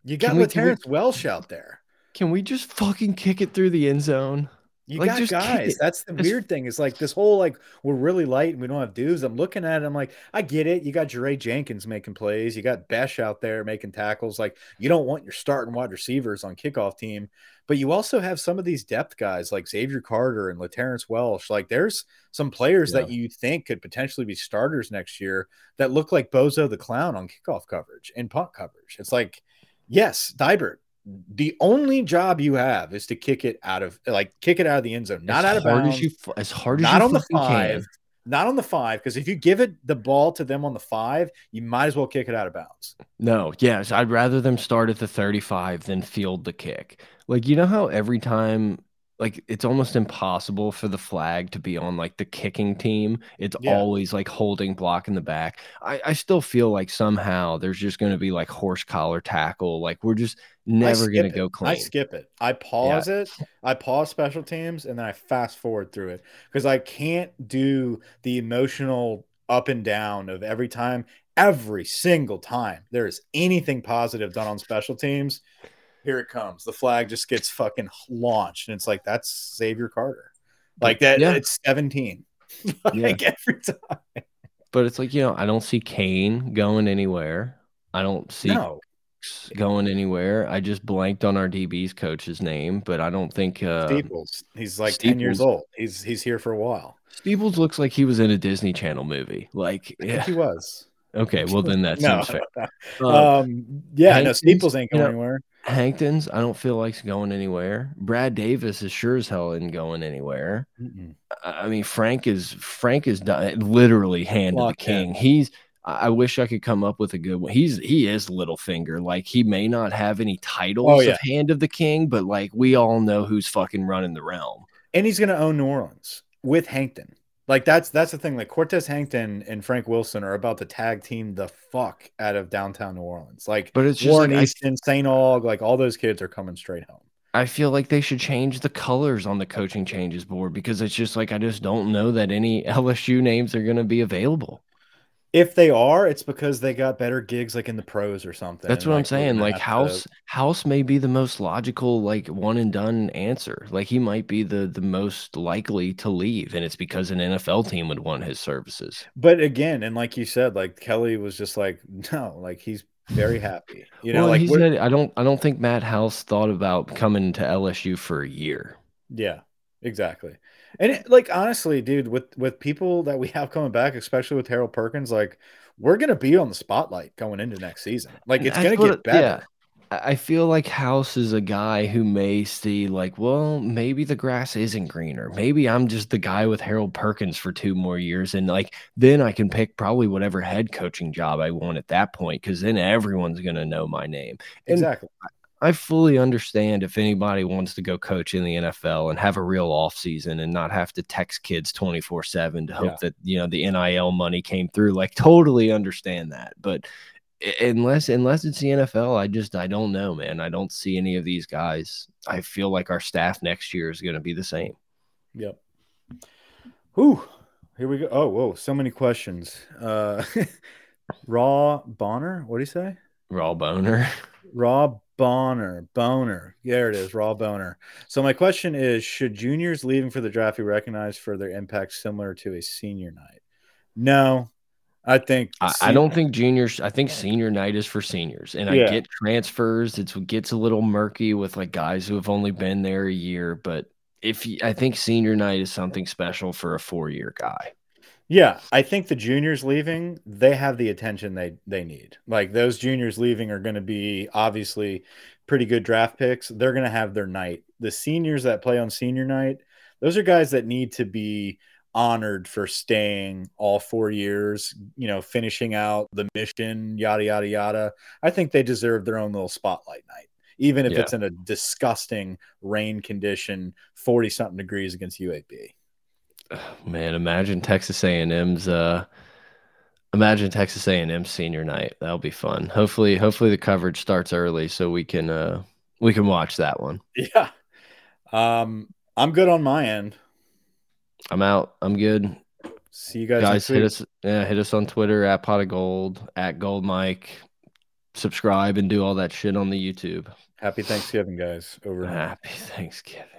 You got Can we- Terrence Welch out there. can we just fucking kick it through the end zone? You Like, got guys. That's the weird thing. Is like this whole like we're really light and we don't have dudes. I'm looking at it. I'm like, I get it. You got Jaray Jenkins making plays. You got Besh out there making tackles. Like you don't want your starting wide receivers on kickoff team, but you also have some of these depth guys like Xavier Carter and Laterrence Welch. Like there's some players that you think could potentially be starters next year that look like Bozo the Clown on kickoff coverage and punt coverage. It's like, yes, Dybert. The only job you have is to kick it out of like kick it out of the end zone, not as out of bounds as you as hard as not on the five, can. not on the five, because if you give it the ball to them on the five, you might as well kick it out of bounds. No, yes, I'd rather them start at the 35 than field the kick. Like, you know how every time, like, it's almost impossible for the flag to be on like the kicking team. It's Yeah. always like holding block in the back. I, I still feel like somehow there's just going to be like horse collar tackle. Like, we're just never going to skip go it. clean. I skip it. I pause it. I pause special teams and then I fast forward through it because I can't do the emotional up and down of every time, every single time there is anything positive done on special teams. Here it comes. The flag just gets fucking launched, and it's like that's Xavier Carter. Like that. Yeah. It's seventeen. *laughs* like every time. but it's like, you know, I don't see Cain going anywhere. I don't see No, going anywhere. I just blanked on our DB's coach's name, but I don't think uh, Steeples. He's like ten years old. He's he's here for a while. Steeples looks like he was in a Disney Channel movie. Like, I think yeah. he was. *laughs* Okay, well then that No. seems fair. Um, *laughs* Um, yeah, no, Hankton, Steeples ain't you going know, anywhere. Hankton's, I don't feel like's going anywhere. Brad Davis is sure as hell isn't going anywhere. Mm-mm. I I mean, Frank is Frank is done, literally hand Locked to the in. king. He's. I wish I could come up with a good one. He's he is Littlefinger. Like he may not have any titles Oh, yeah. of hand of the king, but like we all know who's fucking running the realm. And he's gonna own New Orleans with Hankton. Like that's that's the thing. Like Cortez Hankton and Frank Wilson are about to tag team the fuck out of downtown New Orleans. Like But it's just Warren like Easton, St. Aug, like all those kids are coming straight home. I feel like they should change the colors on the coaching changes board because it's just like I just don't know that any *laughs* LSU names are going to be available. If they are, it's because they got better gigs like in the pros or something. That's what I'm saying. Like have to- House House may be the most logical like one and done answer. Like he might be the the most likely to leave and it's because an NFL team would want his services. But again, and like you said, like Kelly was just like, *laughs* no, like he's very happy. You know, well, like he said, I don't, I don't think Matt House thought about coming to LSU for a year. Yeah, exactly. And it, like honestly, dude, with with people that we have coming back, especially with Harold Perkins, like we're gonna be on the spotlight going into next season. Like it's gonna get better. Yeah. I feel like House is a guy who may see like, well, maybe the grass isn't greener. Maybe I'm just the guy with Harold Perkins for two more years, and like then I can pick probably whatever head coaching job I want at that point because then everyone's gonna know my name. And exactly. I fully understand if anybody wants to go coach in the NFL and have a real off season and not have to text kids 24 7 to hope yeah. that, you know, the NIL money came through. Like, totally understand that. But unless, unless it's the NFL, I just, I don't know, man. I don't see any of these guys. I feel like our staff next year is going to be the same. Yep. Whew. Here we go. Oh, whoa. So many questions. Uh, *laughs* Raw Bonner. What do you say? Raw Boner. *laughs* Raw Bonner, Boner. There it is, Raw Boner. So my question is: Should juniors leaving for the draft be recognized for their impact similar to a senior night? No, I think I, I don't think juniors. I think senior night is for seniors, and yeah. I get transfers. It's, it gets a little murky with like guys who have only been there a year, but if you, I think senior night is something special for a four year guy. Yeah, I think the juniors leaving, they have the attention they they need. Like those juniors leaving are going to be obviously pretty good draft picks. They're going to have their night. The seniors that play on senior night, those are guys that need to be honored for staying all 4 years, you know, finishing out the mission, yada yada yada. I think they deserve their own little spotlight night. Even if yeah. it's in a disgusting rain condition, 40 something degrees against UAB. Man, imagine Texas A&M's uh imagine Texas A&M senior night. That'll be fun. Hopefully hopefully the coverage starts early so we can uh we can watch that one. *laughs* Yeah. Um I'm good on my end. I'm out. I'm good. See you guys. Guys, hit us yeah, hit us on Twitter at pot of gold, at gold mike. Subscribe and do all that shit on the YouTube. Happy Thanksgiving, guys. Over. Happy Thanksgiving.